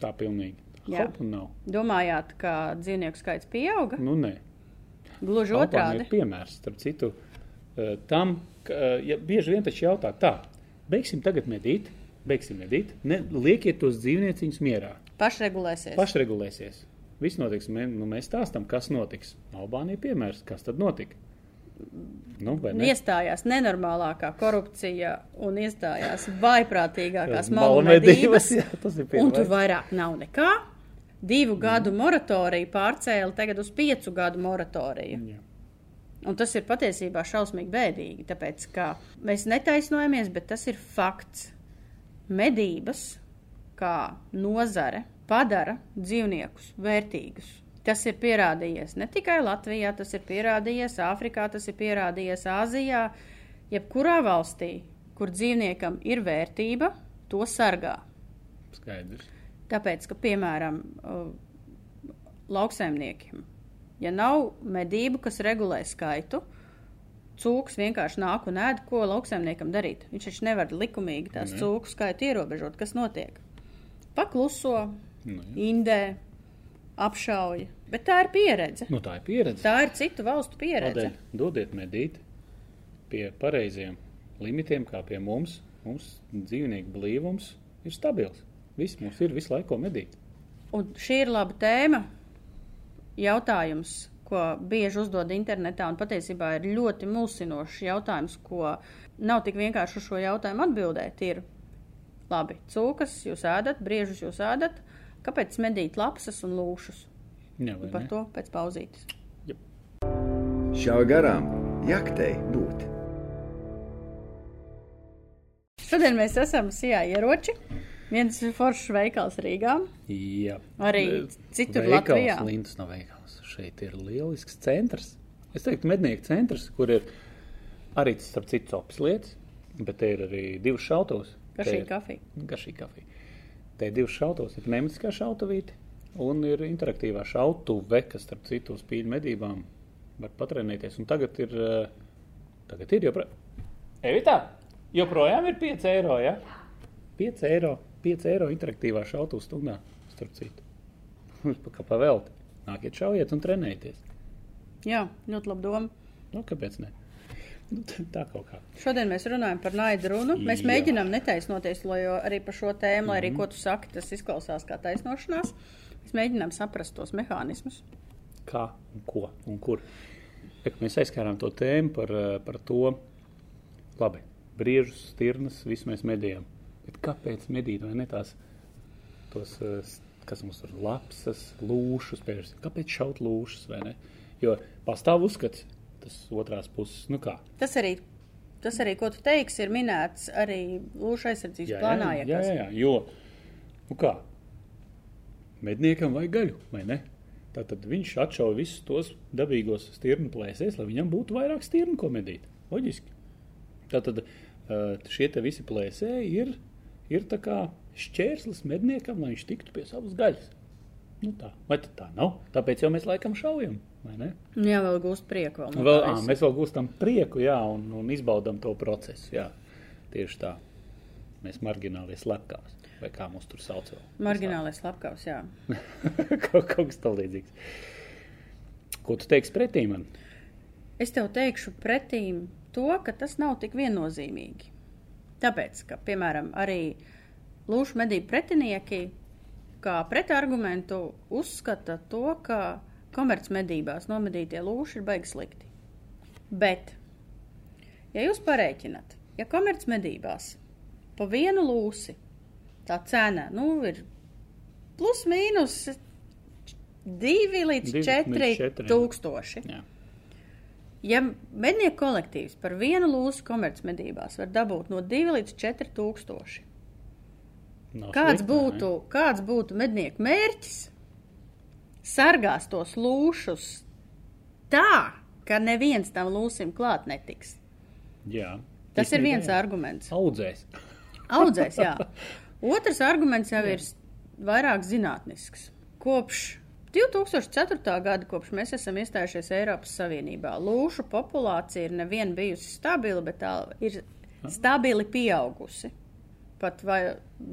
Tā pilnīgi. Jā. Hop un nav. Domājāt, ka dzīvnieku skaits pieauga? Nu, nē. Gluži Albānija otrādi. piemērs, starp citu, eh, tam, ka eh, ja bieži vien taču jautā tā, beigsim tagad medīt, beigsim medīt, ne, liekiet tos dzīvnieciņus mierā, Pašregulēsies. pašregulēsies. Viss notiks, mē, nu, mēs stāstam, kas notiks. Albānija piemērs, kas tad notika. Nu, ne? iestājās nenormālākā korupcija un iestājās vaiprātīgākās Malu medības. jā, tas ir Un tur vairāk nav nekā. Divu gadu moratoriju pārcēla tagad uz piecu gadu moratoriju. Jā. Un tas ir patiesībā šausmīgi bēdīgi, tāpēc ka mēs netaisnojamies, bet tas ir fakts. Medības kā nozare padara dzīvniekus vērtīgus. Tas ir pierādījies ne tikai Latvijā, tas ir pierādījies Āfrikā, tas ir pierādījies Āzijā. Jebkurā valstī, kur dzīvniekam ir vērtība, to sargā. Skaidrs. Tāpēc, ka, piemēram, uh, lauksaimniekiem, ja nav medību, kas regulē skaitu, cūks vienkārši nāk un ēd, ko lauksaimniekam darīt. Viņš taču nevar likumīgi tās Ne. cūku skaitu ierobežot. Kas notiek? Pakluso, Nu, jā. indē, apšauja. Bet tā ir pieredze. nu, tā ir pieredze. Tā ir citu valstu pieredze. Tādēļ dodiet medīt pie pareiziem limitiem, kā pie mums. Mums dzīvnieku blīvums ir stabils. Viss mums ir visu laiku medīt. Un šī ir laba tēma. Jautājums, ko bieži uzdod internetā, un patiesībā ir ļoti mulsinošs jautājums, ko nav tik vienkārši uz šo jautājumu atbildēt, ir, Labi, cūkas jūs ēdat, briežus jūs ēdat. Kāpēc medīt lapsas un lūšus? Jā, vai Par ne? to pēc pauzītes. Šā garām jaktei būt. Šodien mēs esam Sijā ieroči. Viens foršs veikals Rīgā. Jā. Arī citur veikals, Latvijā. Lintas nav veikals. Šeit ir lielisks centrs. Es teiktu, mednieku centrs, kur ir arī, starp citu, opis lietas, bet te ir arī divas šautos. Garšīga kafija. Garšīga kafija. Te ir divas šautos, ir pneumatiskā šautavīte un ir interaktīvā šautuve, kas, starp citu, uz pīļu medībām var patrenēties. Un tagad ir, eh, tagad ir joprojām. Evitā, joprojām ir 5 eiro, ja? 5 eiro, 5 eiro interaktīvā šautuve stundā, starp citu. Kā pavēlti. Nākiet šaujiet un trenējieties. Jā, ļoti labi doma. Nu, kāpēc ne? Nu, tā kaut kā. Šodien mēs runājam par naidu runu. Mēs Jā. Mhm. mēģinām netaisnoties, lai jo arī par šo tēmu, lai arī ko tu saki, tas izklausās kā taisnošanās. Mēs mēģinām saprast tos mehānismus. kā un ko un kur. Ja, mēs aizskārām to tēmu par, eh, par to, labi, briežus, stirnas, visu mēs medījām. Bet kāpēc medīt vai ne tās, tos, eh, kas mums ir lapsas, lūšus, pērs, kāpēc šaut lūšus vai ne? Jo pastāv uzskats, tas otrās puses, nu kā. Tas arī, tas arī ko tu teiksi, ir minēts arī lūšu aizsardzības plānā. jā, ja jā, kas- jā, jā, jo, nu kā, medniekam vajag gaļu, vai ne? Tātad viņš atšauja visus tos dabīgos stirnu plēsēs, lai viņam būtu vairāk stirnu, ko medīt. Loģiski. Tātad eh, šie visi plēsēji ir, ir šķērslis medniekam, lai viņš tiktu pie savas gaļas. Nu tā. Vai tā nav? Tāpēc jau mēs laikam šaujam, ne? Jā, vēl gūst prieku. Vēl, Vēl, visa. mēs vēl gūstam prieku, jā, un, un izbaudām to procesu. Jā. Tieši tā. Mēs margināli slepkavas, vai kā mūs tur sauc. vēl. Marginālais lapkavs, jā. kaut, kaut kas tamlīdzīgs. Ko tu teiksi pretī man? Es tev teikšu pretīm to, ka tas nav tik viennozīmīgi. Tāpēc, ka, piemēram, arī lūšu medību pretinieki kā pretargumentu uzskata to, ka komercmedībās nomedītie lūši ir baigi slikti. Bet, ja jūs parēķinat, ja komercmedībās pa vienu lūsi tā cena nu, ir plus mīnus 2 līdz Divi līdz 4 četri, jā. tūkstoši. Jā. Ja mednieku kolektīvs par vienu lūsu komercmedībās var dabūt no 2 līdz 4 tūkstoši, Nav kāds slikti, vai ne? būtu, kāds būtu mednieku mērķis? Sargās tos lūšus tā, ka neviens tam lūsim klāt netiks. Jā. Tas ir viens jā. arguments. Audzēs. Audzēs, jā. Otrs arguments jau ir vairāk zinātnisks. Kopš 2004. gada, kopš mēs esam iestājušies Eiropas Savienībā, lūšu populācija ir nevien bijusi stabila, bet tā ir stabili pieaugusi. Pat vai,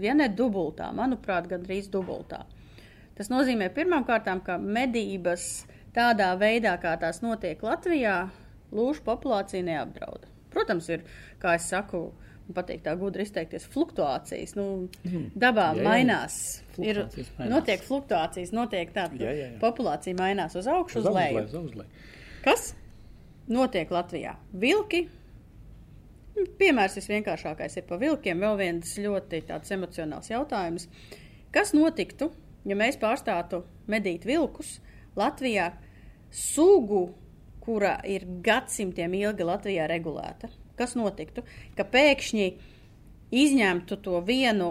ja ne dubultā, manuprāt, gandrīz dubultā. Tas nozīmē pirmkārt, ka medības tādā veidā, kā tās notiek Latvijā, lūšu populācija neapdraud. Protams, ir, kā es saku, man patīk tā gudri izteikties, fluktuācijas. Nu, dabā Mhm. Jā, jā. mainās. Ir, mainās. notiek fluktuācijas, notiek tā, ka populācija mainās uz augšu, uz, uz leju. Uz augšu, Kas notiek Latvijā? Vilki. Piemērs visvienkāršākais ir par vilkiem. Vēl viens ļoti emocionāls jautājums. Kas notiktu, ja mēs pārstātu medīt vilkus Latvijā sugu, kura ir gadsimtiem ilgi Latvijā regulēta? Kas notiktu, ka pēkšņi izņemtu to vienu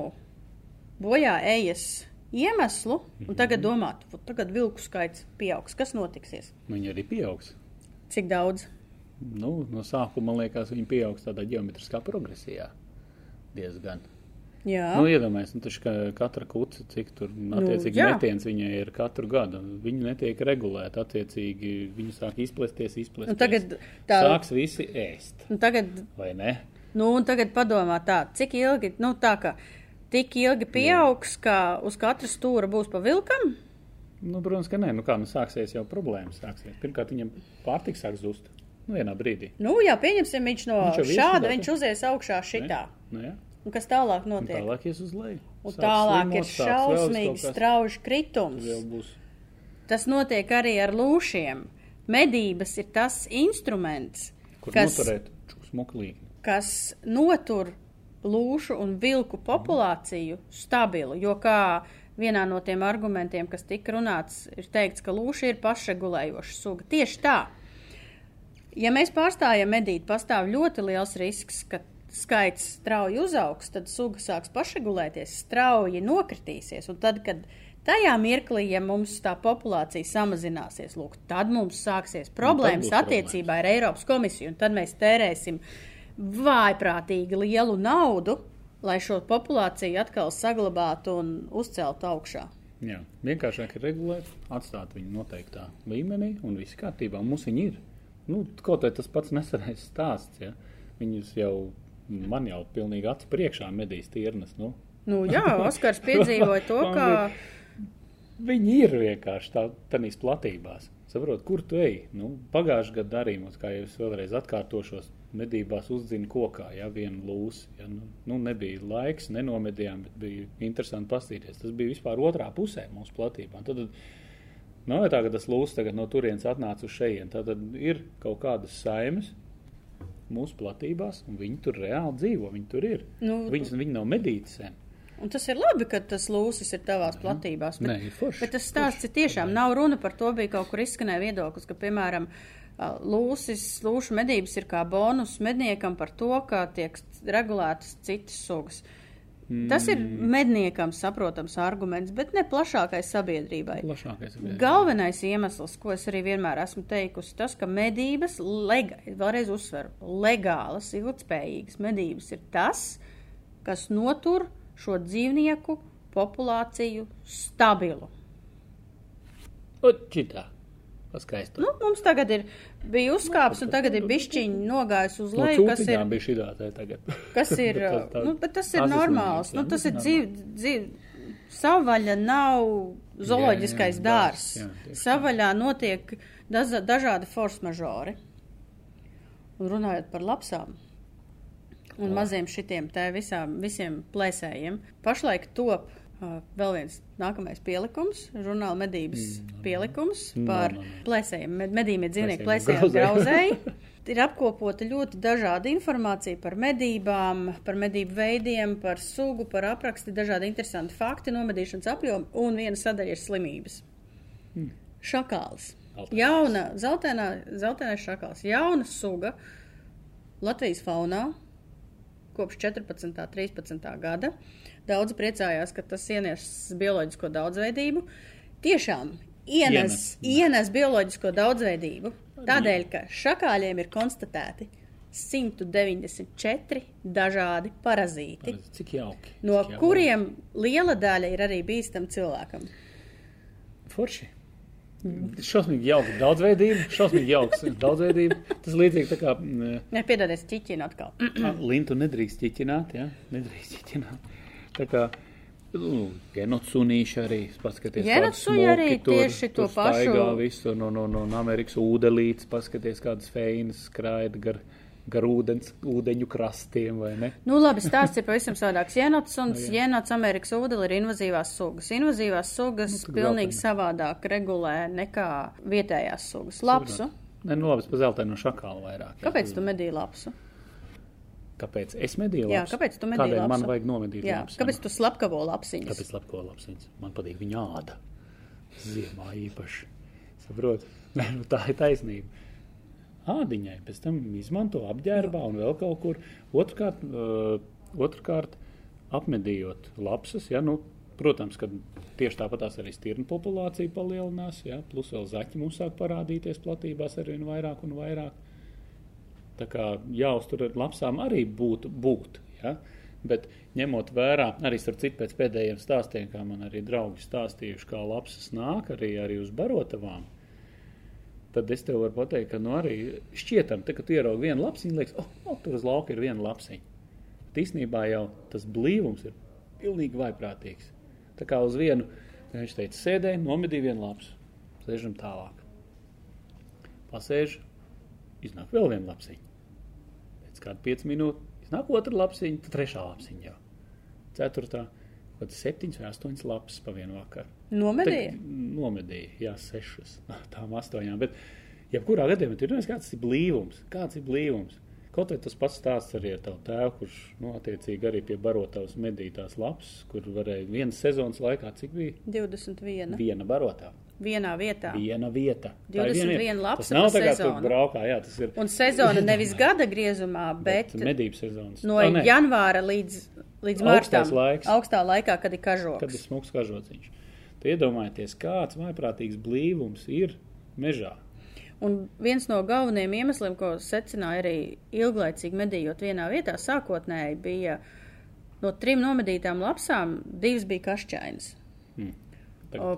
bojā ejas iemeslu un tagad domātu, "Fu, tagad vilku skaits pieaugs. Kas notiksies? Viņi arī pieaugs. Cik daudz? Nu, no sākuma, man liekas, viņi pieaugs tādā geometriskā progresijā. Diezgan. Jā, Nu, Iedomājieties, nu, taču, ka katra kuce, cik tur attiecīgi jā. metiens viņai ir katru gadu. Viņi netiek regulēti, attiecīgi viņi sāk izplesties, izplesties. Nu, tagad tā- Sāks visi ēst, un tagad, vai ne? nu, un tagad padomā tā, cik ilgi, nu, tā kā tik ilgi pieaugs, ka uz katra stūra būs pa vilkam. Nu, protams, ka nē. Nu, kā, nu, sāksies jau problēmas. Sāksies. Pirmkārt, viņam pārtiks sāks zust. Nu, vienā brīdī. Nu, jā, pieņemsim, viņš no Viņš šāda, viņš uzies augšā šitā. Nu, jā. Un kas tālāk Un notiek? tālāk ies uz leju. Un Sāks tālāk slimot, ir šausmīgs, strauji kritums. Tas notiek arī ar lūšiem. Medības ir tas instruments, Kur kas, noturēt kas notur lūšu un vilku populāciju stabilu, jo kā vienā no tiem argumentiem, kas tika runāts, ir teikts, ka lūša ir pašregulējoša suga. Tieši tā. Ja mēs pārstājam medīt, pastāv ļoti liels risks, ka skaits strauji uzaugs, tad suga sāks pašregulēties, strauji nokritīsies. Un tad, kad tajā mirklī, ja mums tā populācija samazināsies, lūk, tad mums sāksies problēmas būs attiecībā ar Eiropas komisiju, un tad mēs tērēsim vājprātīgi lielu naudu, lai šo populāciju atkal saglabātu un uzceltu augšā. Jā, vienkāršāk ir regulēt, atstāt viņu noteiktā līmenī, un viss kārtībā. Mums viņi ir. Nu, kaut kā tas pats nesenais stāsts. Ja? Viņus jau, man jau pilnīgi acu priekšā medīs tirnas. Nu. Nu, jā, Oskars piedzīvoja to, ka Viņi ir vienkārši tā, tādās platībās. Saprot, kur tu ej? Nu, Pagājušajā gadā arī mums, kā jau es vēlreiz atkārtošos, medībās uzdzina kokā, ja viena lūsa. Ja, nu, nu, nebija laiks, nenomedījām, bet bija interesanti paskatīties. Tas bija vispār otrā pusē mūsu platībā. Tad, tad nav jau tā, ka tas lūs tagad no turienes atnāca uz šejienes. Tad, tad ir kaut kādas saimes mūsu platībās, un viņi tur reāli dzīvo. Viņi tur ir. Nu, Viņas, viņi nav medīti sen. Un tas ir labi, ka tas lūsis ir tavās platībās. Bet, Nē, forši, bet tas stāsts ir tiešām nav runa par to, bija kaut kur izskanēja viedoklis, ka, piemēram, lūsis, lūšu medības ir kā bonus medniekam par to, ka tiek regulētas citas sugas. Tas ir medniekam saprotams arguments, bet ne plašākai sabiedrībai. Plašākais ir. Galvenais iemesls, ko es arī vienmēr esmu teikusi, tas, ka medības, lega, vēlreiz uzsveru, legālas, ilgspējīgas medības ir tas, kas notur šo dzīvnieku populāciju stabilu. Čitā. Paskaisto. Nu, mums tagad ir bija uzkāps, un tagad ir bišķiņi nogājis uz No leju, kas ir, bija šī tā tagad. kas ir, Tas tā- nu, bet tas ir tās normāls. Nu, jā, tas ir normāli. dzīv, dzīv, savvaļa nav zooloģiskais jā, dārs. dārs, jā. Savvaļā notiek daza, dažādi force mažori. Un runājot par lapsām un maziem šitiem te visām, visiem plēsējiem, pašlaik top vēl viens nākamais pielikums, žurnāla medības mm, pielikums No, par no, no. plēsējiem, med, medījumiem dzīvnieku Plēsējiem grauzēji. Ir apkopota ļoti dažāda informācija par medībām, par medību veidiem, par sugu, par apraksti, dažādi interesanti fakti, nomedīšanas apjomi, un viena sadaļa ir slimības. Hmm. Šakāls. Alternatīvs. Jauna, zeltainā, zeltainais šakāls. Jauna suga Latvijas faunā kopš 14. un 13. gada. Daudzi priecājās, ka tas ienes bioloģisko daudzveidību. Tiešām ienes, Ienes. bioloģisko daudzveidību. Tādēļ, ka šakāļiem ir konstatēti 194 dažādi parazīti, Cik jauki. no cik jauki. kuriem liela daļa ir arī bīstama cilvēkam. Forši. Šausmīgi jauka daudzveidība. Šausmīgi jauks daudzveidība. Tas līdzīgi tā kā mm, Nepiedodies, ķiķina atkal. lintu nedrīkst ķiķināt, ja? Nedrīkst ķiķināt. Tā kā genocunīši arī, paskaties, Genocuni arī tieši to pašu- Staigā visu no, no, no, no Amerikas ūdelītes, paskaties, kādas feinas skraida gar, gar ūdens, ūdeņu krastiem, vai ne? Nu, labi, stāsts ir pavisam savādāks. Jenots un Nu, jā. jenots Amerikas ūdeni ir invazīvās sugas. Invazīvās sugas Nu, pilnīgi zeltainā. savādāk regulē nekā vietējās sugas. Lapsu. Nē, nu labi, pa zeltainu no šakāla vairāk. Kāpēc tu medīji lapsu? Kāpēc es medīju Jā, lapsu? kāpēc tu medīji Kādēļ lapsu? man vajag nomedīt Jā, lapsu? kāpēc tu slapkavo lapsiņas? Kāpēc lapko lapsiņas? Man patīk viņa āda. Ziemā īpaši. Saprot? Nē, nu tā ir taisnība. Ādiņai pēc tam izmanto apģērbā un vēl kaut kur. Otrkārt, uh, otrkārt apmedījot lapsas, ja, nu, protams, ka tieši tāpat arī stirnu populācija palielinās, ja, plus vēl zaķi mums sāk parādīties platībās arvien vairāk un vairāk. Tā kā jāuztur ar lapsām arī būtu būt. Ja? Bet ņemot vērā, arī starp citu pēc pēdējiem stāstiem, kā man arī draugi stāstījuši, kā lapsas nāk arī, arī uz barotavām, tad es tev varu pateikt, ka nu arī šķietam, te, kad ieraugi vienu lapsiņu, liekas, oh, oh, tur uz lauka ir viena lapsiņa. Bet īstenībā jau tas blīvums ir pilnīgi vaiprātīgs. Tā kā uz vienu, viņš teica, sēdēja, nomedīja vienu lapsu, sēžam tālāk. Pasēž, iznāk vēl viena lapsiņa. Kāda 5 minūtes iznāk otra lapsiņa, tad trešā lapsiņa jau. Ceturtā, kāds septiņas vai astoņas lapas pa vienu vakaru. Nomedīja? Tad Nomedīja, jā, sešas, tām astoņām. Bet, jebkurā gadījumā, tur ir kāds ir blīvums. Kāds ir blīvums? Kaut vai tas pats stāsts arī ar tavu tēvu, kurš, nu, attiecīgi arī pie barotavas medītās lapas, kur varēja vienas sezonas laikā, cik bija? 21. Viena barotava. Vienā vietā. Viena vieta. Tā ir 21 viena- lapsa Tas nav tā kā sezonu. tur braukā, jā, tas ir. Un sezona nevis gada griezumā, bet, medību sezonas. no O, nē, janvāra līdz, līdz martam. laiks. Augstā laikā, kad ir kažoks. Kad ir smūgs kažociņš. Tad iedomājieties, kāds vaiprātīgs blīvums ir mežā. Un viens no galvenajiem iemesliem, ko secināja arī ilglaicīgi medījot vienā vietā, sākotnēji bija no trim nomedītām lapsām, divas bija kašķainas. Ir,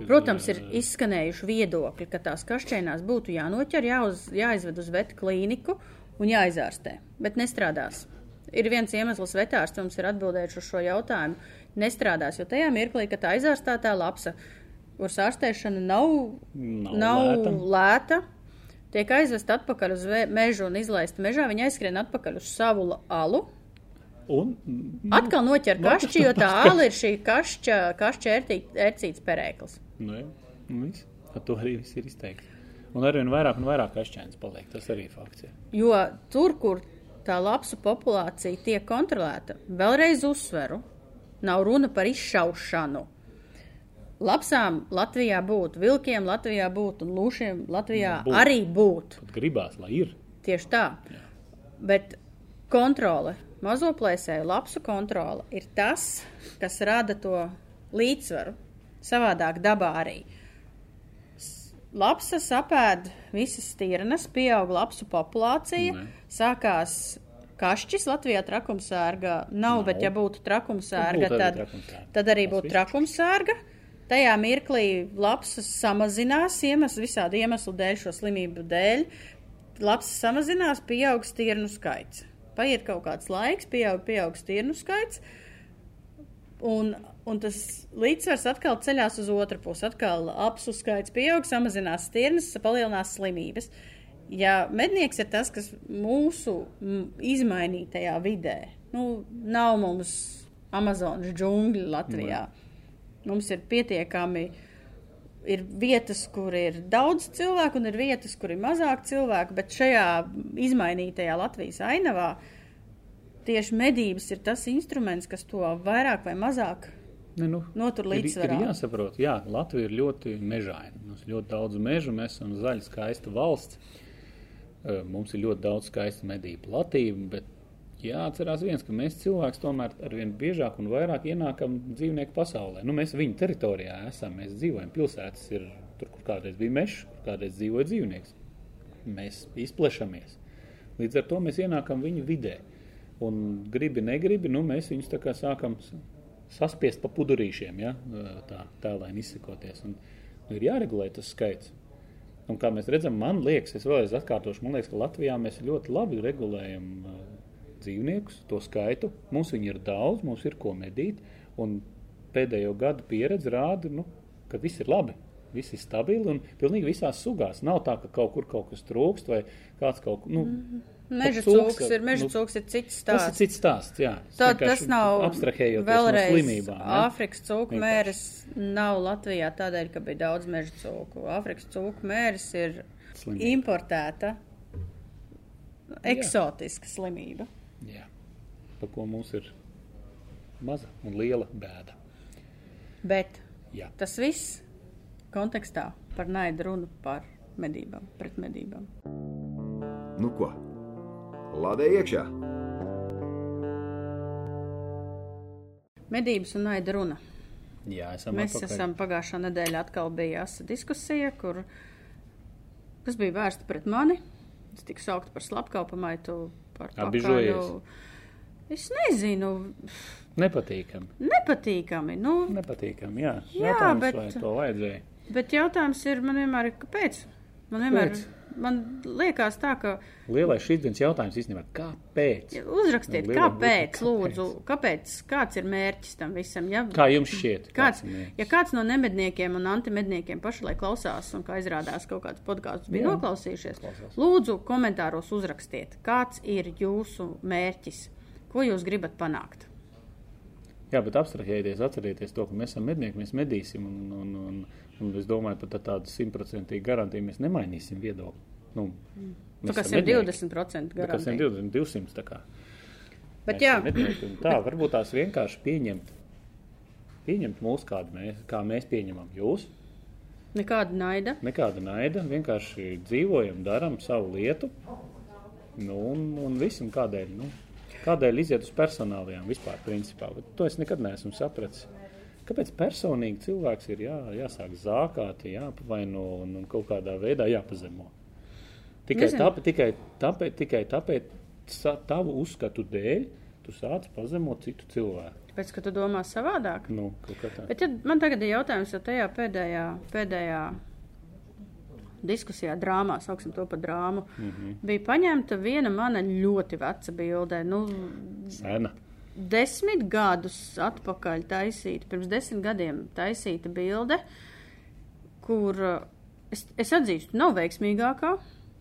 Protams, ir izskanējuši viedokļi, ka tās kašķainās būtu jānoķer, jāuz, jāizved uz vetu klīniku un jāizārstē, bet nestrādās. Ir viens iemesls, vetārsts mums ir atbildējis uz šo jautājumu. Nestrādās, jo tajā mirklī, kad tā aizārstētā lapsa, kuras ārstēšana nav, Nav nav lēta. lēta, tiek aizvest atpakaļ uz mežu un izlaista mežā, viņa aizskrien atpakaļ uz savu alu. Un Atkal noķer kašķi, jo tā ala ir šī kašķa, kašķa ērcīts perēklis. Nu, jā, nu, viss. Ar to arī viss ir izteikts. Un arvien vairāk un vairāk kašķēns paliek. Tas arī fakts. Ir. Jo tur, kur tā lapsu populācija tiek kontrolēta, vēlreiz uzsveru, nav runa par izšaušanu. Lapsām Latvijā būtu, vilkiem Latvijā būtu un lūšiem Latvijā būt. arī būtu. Gribās, lai ir. Tieši tā. Bet kontrole, mazo plēsēju lapsu kontrole ir tas, kas rada to līdzsvaru. Savādāk dabā arī. Lapsa sapēd visas stirnas, pieaug lapsu populācija, Ne. sākās kašķis Latvijā trakumsērga. Nav, Nav. bet ja būtu trakumsērga, arī tad, trakumsērga. tad arī būtu trakumsērga. Tajā mirklī lapsas samazinās iemeslu, visādi iemeslu dēļ, šo slimību dēļ. Lapsas samazinās, pieaug stirnu skaits. Paiet kaut kāds laiks, pieaug, pieaug stirnu skaits. Un, un tas līdzsvars atkal ceļās uz otru pusi. Atkal apsu skaits pieaug, samazinās stirnas, palielinās slimības. Ja mednieks ir tas, kas mūsu izmainītajā vidē, nu, nav mums Amazonas džungļi Latvijā. Mums ir pietiekami, ir vietas, kur ir daudz cilvēku, un ir vietas, kur ir mazāk cilvēku, bet šajā izmainītajā Latvijas ainavā tieši medības ir tas instruments, kas to vairāk vai mazāk Ne, nu, Notur ir, ir līdzsvarā. jāsaprot, jā, Latvija ir ļoti mežaina. Mums ir ļoti daudz mežu, mēs esam zaļa, skaista valsts. Mums ir ļoti daudz skaista medību platība, bet jāatcerās viens, ka mēs cilvēks tomēr arvien biežāk un vairāk ienākam dzīvnieku pasaulē. Nu, mēs viņu teritorijā esam, mēs dzīvojam. Pilsētas ir tur, kur kādreiz bija mežs, kur kādreiz dzīvoja dzīvnieks. Mēs izplešamies. Līdz ar to mēs ienākam viņu vidē. Un gribi, negribi, nu, mēs viņus tā kā sākam saspiest pa pudurīšiem, ja? tā tēlēni izsakoties. Un, nu, ir jāregulē tas skaits. Un kā mēs redzam, man liekas, es vēlreiz atkārtošu, man liekas, ka Latvijā mēs ļoti labi regulējam dzīvniekus, to skaitu. Mums viņi ir daudz, mums ir ko medīt. Un pēdējo gadu pieredze rāda, nu, ka viss ir labi. Viss ir stabili un pilnīgi visās sugās. Nav tā, ka kaut kur kaut kas trūkst vai kāds kaut ko. Nu, Meža cūks cūks var- ir, meža nu, cūks ir cits Tas ir stāsts. cits stāsts. Jā. Tā, tas nav abstrahējoties vēlreiz no slimībām. ja? Āfrikas cūku mēris nav Latvijā tādēļ, ka bija daudz meža cūku. Āfrikas cūku mēris ir Slimība. importēta eksotiska slimība. Jā. Par ko mums ir maza un liela bēda. Bet Jā. tas viss kontekstā par naidu runu par medībām, pret medībām. Nu ko? Lādē iekšā! Medības un naida runa. Jā, esam Mēs atpakaļ. esam pagājušā nedēļa atkal bija diskusija, kur, kas bija vērsta pret mani. Es tiku saukta par slepkavamaitu, par Apbižojies? pakaļu. Es nezinu, Nepatīkami. nepatīkami. Nu, Nepatīkami, jā. Jā, Jautājums, bet- vai to vajadzēja? bet jautājums ir, man vienmēr kāpēc? Man vienmēr Kāpēc? Man liekas tā, ka Lielais šīs dienas jautājums īstenībā, kāpēc? uzrakstiet, Nu, liela kāpēc, būtne, lūdzu, kāpēc, kāds ir mērķis tam visam. Ja, Kā jums šķiet? Kāds, mērķis? ja kāds no nemedniekiem un antimedniekiem pašlaik klausās, un kā izrādās kaut kāds podkāsts bija Jā, noklausījušies, klausās. lūdzu, komentāros uzrakstiet, kāds ir jūsu mērķis, ko jūs gribat panākt. Jā, bet apstrahējieties, atcerieties to, ka mēs esam mednieki, mēs medīsim. Un, un, un, un es domāju, pat ar tādu simtprocentīgu garantiju mēs nemainīsim viedokli. Nu, Tā kā mēs esam mednieki. 120% Tā kā garantija. 120, 200. Tā kā. Bet Mēs jā, mednieki, Tā varbūt tās vienkārši pieņemt. Pieņemt mūsu kādu mēs, kā mēs pieņemam jūs. nekāda naida. Nekāda naida, vienkārši dzīvojam, darām savu lietu. Nu, un, un viss, un kādēļ, nu, kādēļ iziet uz personālajām vispār, principā. Bet to es nekad neesmu sapratis. Kāpēc personīgi cilvēks ir jā, jāsāk zākāt, jāpavaino un, un kaut kādā veidā jāpazemo? Tikai tāpēc, tikai tāpēc, tikai tāpēc tavu uzskatu dēļ tu sāc pazemot citu cilvēku. Pēc, ka tu domā savādāk. Nu. Bet ja man tagad ir jautājums, jo tajā pēdējā, pēdējā diskusijā, drāmā, sauksim to par drāmu, mm. -hmm. bija paņemta viena mana ļoti veca bilde. Nu, Sena. Desmit gadus atpakaļ taisīta, pirms desmit gadiem taisīta bilde, kur uh, es, es atzīstu, nav veiksmīgākā.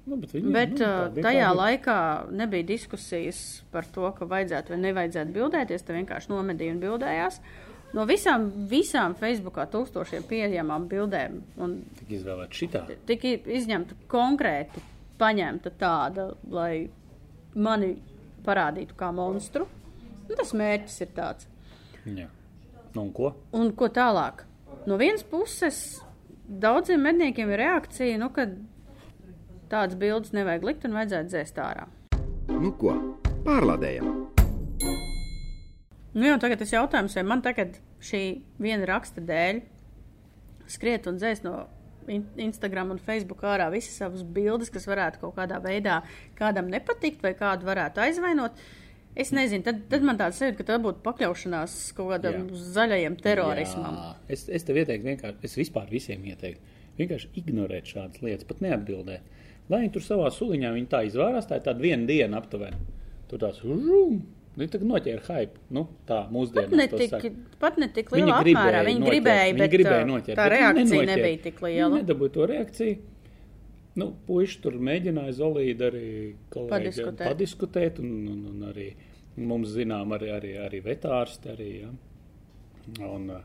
Nu, bet viņi, Bet nu, nu, tādi- tajā tādi- laikā nebija diskusijas par to, ka vajadzētu vai nevajadzētu bildēties. Te vienkārši nomedīja un bildējās. No visām, visām Facebookā tūkstošiem pieejamām bildēm un Tik izvēlēt šitā. tika izņemta konkrēti, paņemta tāda, lai mani parādītu kā monstru. Nu, tas mērķis ir tāds. Jā. Nu, un ko? Un ko tālāk? No vienas puses, daudziem medniekiem ir reakcija, nu, ka tādas bildes nevajag likt un vajadzētu dzēst ārā. Nu ko, pārlādējam! Nu, jau tagad tas jautājums, vai man tagad šī viena raksta dēļ skriet un dzēst no in- Instagram un Facebook ārā visas savas bildes, kas varētu kaut kādā veidā kādam nepatikt vai kādu varētu aizvainot. Es nezinu, tad, tad man tāds sajūta, ka tā būtu pakļaušanās kaut kādam Jā. zaļajam terorismam. Jā. Es, es tev ieteiktu, vienkārši, es vispār visiem ieteiktu, vienkārši ignorēt šādas lietas, pat neatbildēt. Lai viņi tur savā suliņā viņi tā izvērās, tā ir tāda viena diena aptuveni. Tur tās žum, viņi tagad noķēra hype. Nu, tā Pat mūsdienās ne to tik, pat ne tik Viņi lielā gribēja apmērā. Viņi noķert, gribēja, viņi bet gribēja uh, noķert, tā viņi reakcija nebija tik Viņi liela. Nedabūja to reakciju. Nu, puiši tur mēģināja zolīdi arī Padiskutēt. padiskutēt, un, un, un arī mums zinām arī, arī, arī vetārsti arī, ja. Un, uh,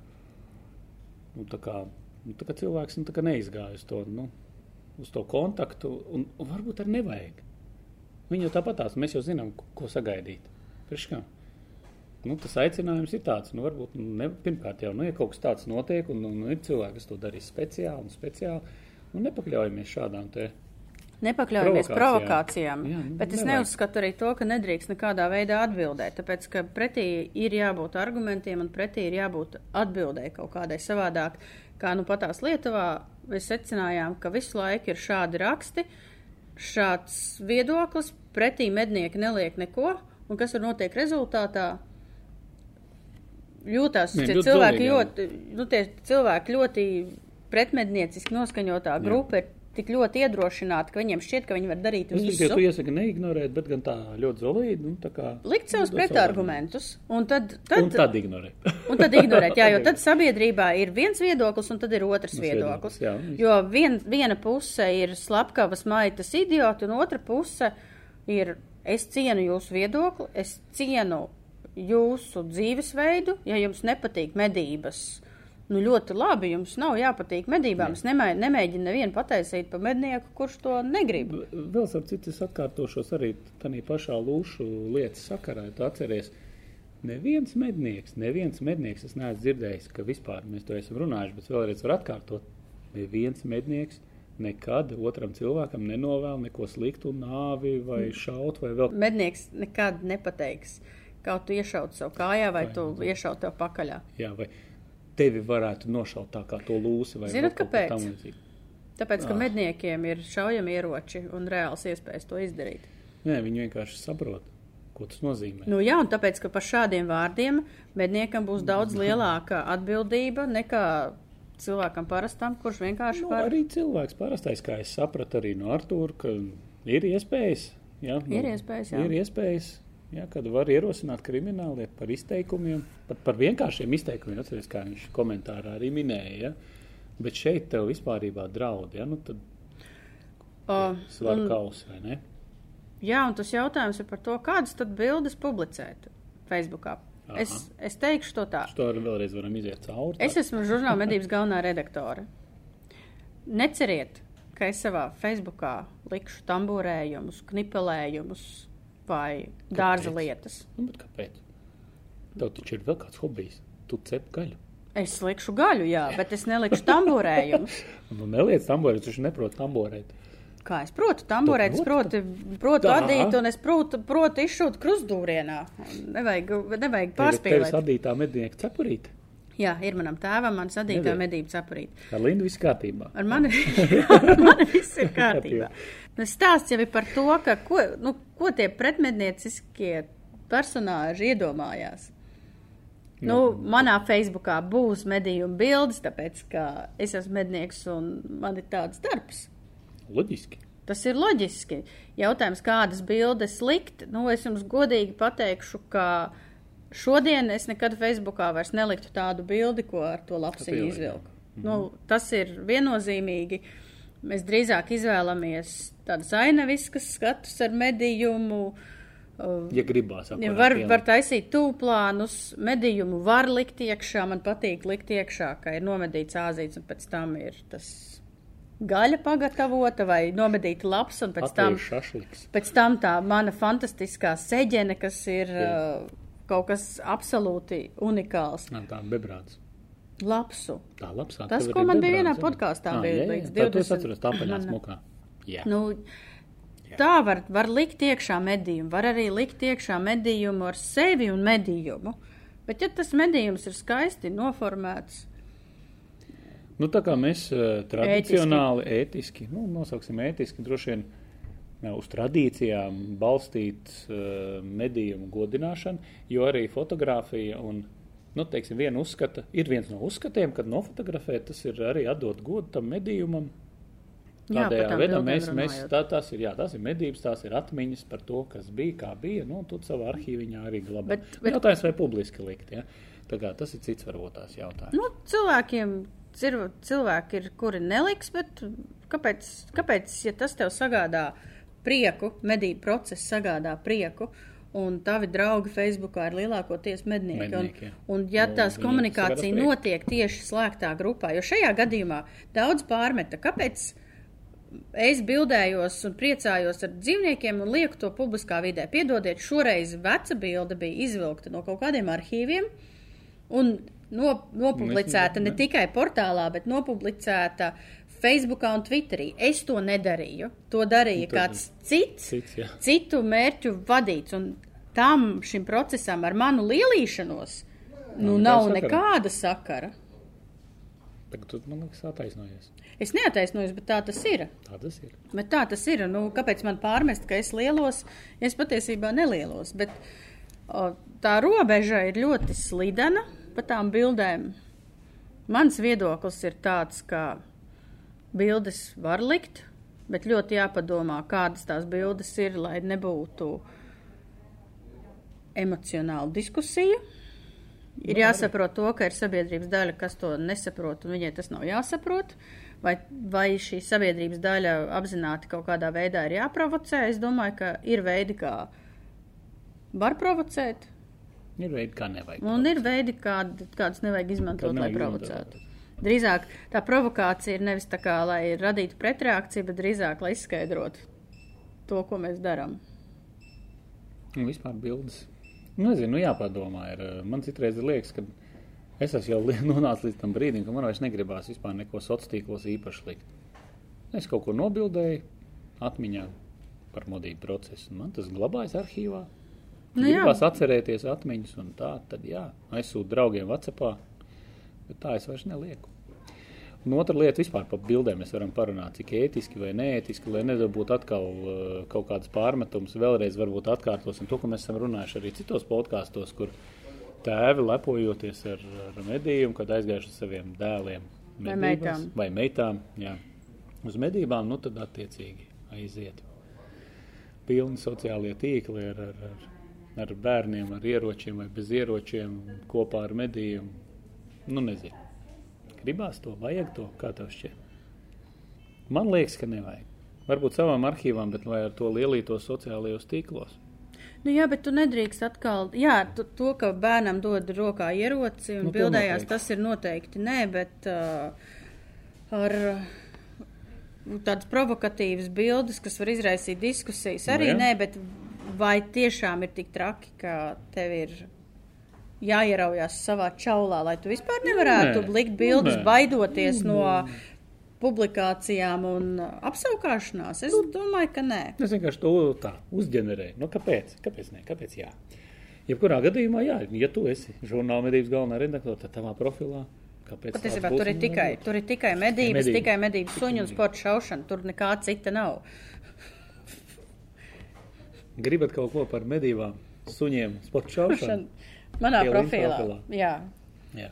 nu, tā kā, nu, tā kā cilvēks nu, tā kā neizgāja uz to, nu, uz to kontaktu, un, un varbūt arī nevajag. Viņi jau tāpat tās, mēs jau zinām, ko, ko sagaidīt. Priekš kā? Nu, tas aicinājums ir tāds, nu, varbūt, nu, ne, pirmkārt, jau, nu, ja kaut kas tāds notiek, un, un, un ir cilvēki, kas to darīs speciāli un speciāli, nu, nepakļaujamies šādām te. Nepakļaujamies Provokācijām. provokācijām. Jā, nu, bet es nevajag. neuzskatu arī to, ka nedrīkst nekādā veidā atbildēt. Tāpēc, ka pretī ir jābūt argumentiem un pretī ir jābūt atbildēji kaut kādai savādāk. Kā nu patās Lietuvā, mēs secinājām, ka visu laiku ir šādi raksti, šāds viedoklis, pretī mednieki neliek neko, un kas tur notiek rezultātā? Jūtās Nē, tie cilvēki, ļoti, nu, tie cilvēki ļoti pretmednieciski noskaņotā grupa ir tik ļoti iedrošināti, ka viņiem šķiet, ka viņi var darīt Es tikai visu. tu iesaki neignorēt, bet gan tā ļoti zolīdi, nu, tā kā. Likt savus savu pretargumentus, un tad, tad, Un tad ignorēt. un tad ignorēt, jā, jo tad sabiedrībā ir viens viedoklis, un tad ir otrs Tas viedoklis. viedoklis, jā. Jo vien, viena puse ir slepkavas maitas idioti, un otra puse ir es cienu jūsu viedokli, es cienu jūsu dzīvesveidu, ja jums nepatīk medības. Nu, ļoti labi, jums nav jāpatīk medībām. Es nemē, nemēģinu nevienu pataisīt par mednieku, kurš to negrib. Vēl starp citu, es atkārtošos arī tādā pašā lūšu lietas sakarā. Tu atceries, neviens mednieks, neviens mednieks, es neesmu dzirdējis, ka vispār mēs to esam runājuši, bet vēlreiz var atkārtot. Neviens mednieks nekad otram cilvēkam nenovēl neko sliktu, nāvi vai šaut vai vēl. Mednieks nekad nepateiks, kā tu iešaut savu kājā vai Vai tu nu, iešaut tev pakaļā. Jā, vai tevi varētu nošaut tā kā to lūsi vai Zinat, kāpēc? tamlīdzīgu. Tāpēc, ka Ah. medniekiem ir šaujami ieroči un reāls iespējas to izdarīt. Nē, viņi vienkārši saprot, ko tas nozīmē. Nu, jā, un tāpēc, ka par šādiem vārdiem medniekam būs daudz lielāka atbildība nekā cilvēkam parastam, kurš vienkārši Nu, var. arī cilvēks parastais, kā es sapratu arī no Artūra, ka ir iespējas. Ja, Ir iespējas, jā. Ir iespējas, ja, kad var ierosināt krimināli par izteikumiem, pat par vienkāršiem izteikumiem, atceries, kā viņš komentārā arī minēja. Ja. Bet šeit tev vispārībā draud, ja, nu tad O, svar un- kaus, vai ne? Jā, un tas jautājums ir par to, kādas tad bildes publicēt Facebookā. Aha. Es, es teikšu to tā. To arī vēlreiz varam iziet cauri. Es esmu žurnāla medības galvenā redaktore. Neceriet, ka es savā Facebookā likšu tamborējumus, knipelējumus vai dārza lietas. Nu, kāpēc? Tev taču ir vēl kāds hobijs. Tu cep gaļu. Es likšu gaļu, jā, bet es nelikšu tamborējumus. Nu, neliec tamborēt, viņš neprot tamborēt. Kā es protu tamborēt, es protu, protu Tā. adīt un es protu, protu izšūt krustdūrienā. Nevajag, nevajag Tev ir pārspīlēt. sadītā mednieka cepurīte. Jā, ir manam tēvam, man Nevajag. medību saprīt. Ar Lindu viss kārtībā. Ar mani, ar mani viss ir kārtībā. Nu, Stāsts jau ir par to, ka, ko, nu, ko tie pretmednieciskie personāži iedomājās. Nu, manā Facebookā būs medījuma bildes, tāpēc, ka es esmu mednieks un man ir tāds darbs. Loģiski. Tas ir loģiski. Jautājums, kādas bildes likt? Nu, es jums godīgi pateikšu, ka šodien es nekad Facebookā vairs neliktu tādu bildi, ko ar to lapsiņu izvilku. Nu, tas ir viennozīmīgi. Mēs drīzāk izvēlamies tādas ainaviskas skatus ar medījumu. Ja gribās, Ja var, var taisīt tūplānus, medījumu var likt iekšā. Man patīk likt iekšā, ka ir nomedīts āzīts un pēc tam ir tas gaļa pagatavota vai nomedīta labs un pēc tam, šašliks. pēc tam tā mana fantastiskā seģene, kas ir uh, kaut kas absolūti unikāls. Nā, tā bebrāds. Lapsu. Tā labs. Tas, ko man bija vienā podkāstā, bija līdz Tā, to es 20 atceros, tā Man- smukā. Jā. Nu, tā var, var likt iekšā medījumu, var arī likt iekšā medījumu ar sevi un medījumu. Bet, ja tas medījums ir skaisti noformēts, Nu, tā kā mēs uh, tradicionāli, ētiski, nu, nosauksim ētiski, droši vien uh, uz tradīcijām balstīt uh, medījumu godināšanu, jo arī fotografija un, nu, teiksim, viena uzskata, ir viens no uzskatiem, kad nofotografēt, tas ir arī atdot godu tam medījumam. Tādējā veidā mēs, mēs tā, tas ir, jā, tas ir medības, tās ir atmiņas par to, kas bija, kā bija, nu, un tu savā arhīviņā arī glabā. Bet- Bet, Jautājums, vai publiski likt, ja? Tā kā tas ir cits varbūt tās jautājums. nu, cilvēkiem cilvēki, ir, kuri neliks, bet kāpēc, kāpēc, ja tas tev sagādā prieku, medību process sagādā prieku, un tavi draugi Facebookā ir lielākoties mednieki. Mednieki, un, un ja Nu, tās komunikācija notiek tieši slēgtā grupā, jo šajā gadījumā daudz pārmeta, kāpēc es bildējos un priecājos ar dzīvniekiem un lieku to publiskā vidē. Piedodiet, šoreiz veca bilde bija izvilkta no kaut kādiem arhīviem un no, nopublicēta ne ne. tikai portālā, bet nopublicēta Facebookā un Twitterī. Es to nedarīju. To darīja Nu, tad- kāds cits, Cits, jā. citu mērķu vadīts. Un tam šim procesam ar manu lielīšanos nu, Nav nav nekāda nekāda sakara. Tagad tu, man liekas, attaisnojies. Es neataisnojos, bet tā tas ir. Tā tas ir. Bet tā tas ir. Nu, kāpēc man pārmest, ka es lielos? Es patiesībā nelielos. Bet o, tā robeža ir ļoti slidena pa tām bildēm. Mans viedoklis ir tāds, ka bildes var likt, bet ļoti jāpadomā, kādas tās bildes ir, lai nebūtu emocionāla diskusija. Ir jāsaprot to, ka ir sabiedrības daļa, kas to nesaprot, un viņai tas nav jāsaprot. Vai, vai šī sabiedrības daļa apzināti kaut kādā veidā ir jāprovocē? Es domāju, ka ir veidi, kā var provocēt, Ir veidi, kā nevajag. un ir veidi, kād, kādus nevajag izmantot, Kad lai nevajag provocētu. Drīzāk tā provokācija ir nevis tā kā, lai radītu pretreakciju, bet drīzāk, lai izskaidrotu to, ko mēs darām. Un vispār bildes. Nu, Nezinu, nu jāpadomā. Ir. eh, Man citreiz liekas, ka es esmu jau nonācis līdz tam brīdim, ka man vairs negribās vispār neko sociālos tīklos īpaši likt. Es kaut ko nobildēju atmiņā par modību procesu. un Man tas glabājas arhīvā. Nu Nu, jā. Gribās atcerēties atmiņas, un tā tad jā, aizsūtu draugiem Vācijā, bet tā es vairs nelieku. Un otra lieta vispār par bildēm mēs varam parunāt, cik ētiski vai neētiski, lai nedabūtu atkal uh, kaut kādas pārmetumus. Vēlreiz varbūt atkārtosim to, ko mēs esam runājuši arī citos podkāstos, kur tēvi lepojoties ar, ar medījumu, kad aizgājuši ar saviem dēliem. Vai medībās, meitām. Vai meitām, jā. Uz medībām, nu tad attiecīgi aiziet. Pilni sociālie tīkli ar, ar, ar, ar bērniem, ar ieročiem vai bez ieročiem, kopā ar medījumu. Nu, nezinu. Gribās to, vajag to, kā tev šķiet. Man liekas, ka nevajag. Varbūt savām arhīvām, bet vai ar to lielītos sociālajos tīklos? Nu, jā, bet tu nedrīkst atkal, jā, tu, to, ka bērnam dod rokā ieroci un Nu, bildējās, tas ir noteikti nē, bet uh, ar tādas provokatīvas bildes, kas var izraisīt diskusijas. Arī Nu jā. nē, bet vai tiešām ir tik traki, ka tev ir jāieraujās savā čaulā, lai tu vispār nevarētu Nē. likt bildes, Nē. baidoties no publikācijām un apsaukāšanās? Es domāju, ka nē. Es vienkārši to tā uzģenerēju. Nu, kāpēc? Kāpēc? Ne? Kāpēc jā? Jebkurā gadījumā, jā, ja tu esi žurnāla medības galvenā redaktore, tad tavā profilā. Tāds būs tur ir tikai, nebūs? tur ir tikai medības, medības. tikai medības suņu un medības. sporta šaušana. Tur nekā cita nav. Gribat kaut ko par medībām, suņiem, sporta šaušanu? Manā profilā. profilā. Jā. Jā.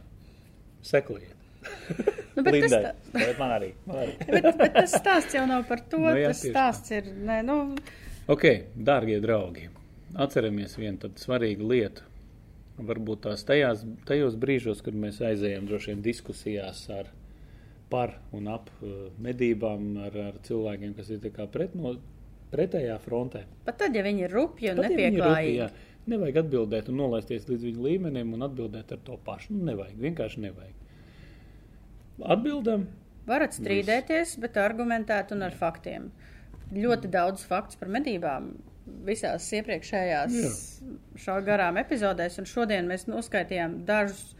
Sekojiet. Nu, bet, tas, Lindai. tā, Bet man arī. Man arī. bet, bet tas stāsts jau nav par to. Nu jā, tas stāsts ir. Nē, nu, Ok, dārgie draugi, atceramies vienu tādu svarīgu lietu. Varbūt tās tajās, tajos brīžos, kad mēs aizējām droši vien diskusijās ar par un ap uh, medībām, ar, ar cilvēkiem, kas ir tā kā pret, no, pretējā frontē. pat tad, ja viņi ir rupji un Pat ja jā, Nevajag atbildēt un nolaisties līdz viņu līmenim un atbildēt ar to pašu. Nu, nevajag, vienkārši nevajag. Atbildam, Varat strīdēties, bet argumentēt un ar faktiem. Ļoti daudz faktu par medībām visās iepriekšējās Jā. šā garām epizodēs, un šodien mēs noskaidrojām dažus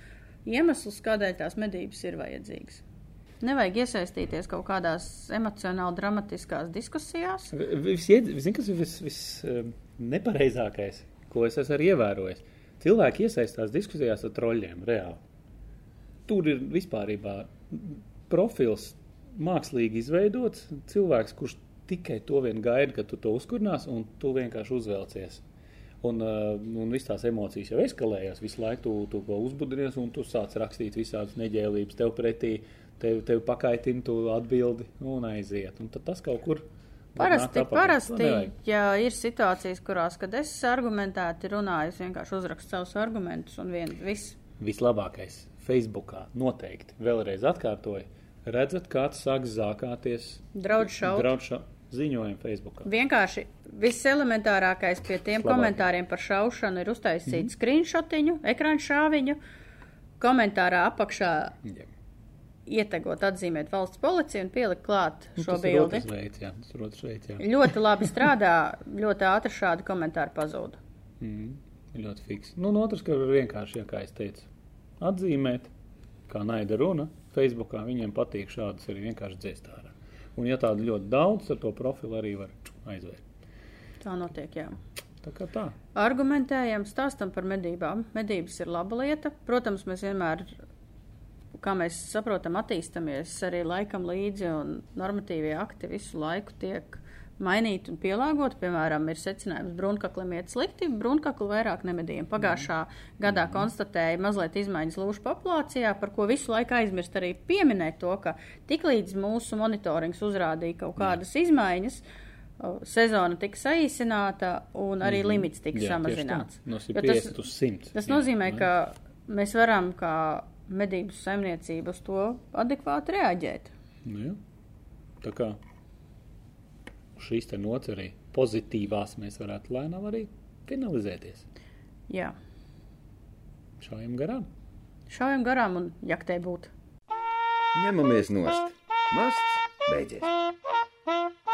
iemeslus, kādēļ tās medības ir vajadzīgas. Nevajag iesaistīties kaut kādās emocionāli dramatiskās diskusijās. Vis, vis, kas ir vis, vis um, nepareizākais, ko es esmu arī ievērojis? Cilvēki iesaistās diskusijās ar troļļiem reāli. Tur ir vispārībā profils mākslīgi izveidots. Cilvēks, kurš tikai to vien gaida, ka tu to uzkurnās, un tu vienkārši uzvelcies. Un, uh, un viss tās emocijas jau eskalējās. Visu laiku tu, tu ko uzbudinies, un tu sāc rakstīt visādas neģēlības tev pretī, tev, tev pakaitina, tu atbildi un aiziet. Un tas kaut kur. var Parasti, parasti ja ir situācijas, kurās, kad es argumentēti runāju, es vienkārši uzrakstu savus argumentus un vien, viss. Vislabākais Facebookā noteikti. Vēlreiz atkārtoju. Redzat, kāds sāk zākāties. Draudz šaut. Draudz ziņojumu Facebookā. Vienkārši viselementārākais pie tiem Labāk. komentāriem par šaušanu ir uztaisīt mm -hmm. screenshotiņu, ekrāņu šāviņu, komentārā apakšā Jā. Ietegot atzīmēt valsts policiju un pielikt klāt Nu, šo ir bildi. veids, jā. Veids, jā. Ļoti labi strādā, ļoti ātri šādi komentāri pazūd. Mm, ļoti fiks. Nu, un otrs, ka vienkārši, ja, kā es teicu, atzīmēt, kā naida runa. Facebookā viņiem patīk šādas arī vienkārši dzēst ārā. Un, ja tādu ļoti daudz, tad to profilu arī var aizvērt. Tā notiek, jā. Tā kā tā. Argumentējam, stāstam par medībām. Medības ir laba lieta. Protams, mēs vienmēr, kā mēs saprotam, attīstamies arī laikam līdzi, un normatīvie akti visu laiku tiek mainīti un pielāgoti. Piemēram, ir secinājums, ka brunkaklim iet slikti, brunkakli vairāk nemedījiem. Pagājušā gadā konstatēja mazliet izmaiņas lūšu populācijā, par ko visu laiku aizmirst arī pieminēt to, ka tiklīdz mūsu monitorings uzrādīja kaut kādas izmaiņas, sezona tika saīsināta un arī limits tika. Jā, samazināts. Tas- 150 uz 100. Tas nozīmē, ka mēs varam kā medību saimniecība uz to adekvāti reaģēt. Nu, jā. tā kā šīs te nots arī pozitīvās mēs varētu lēnām arī finalizēties. Jā, Šaujam garām. šaujam garām un jaktē būt. Ņemamies nost. Masts beidzies.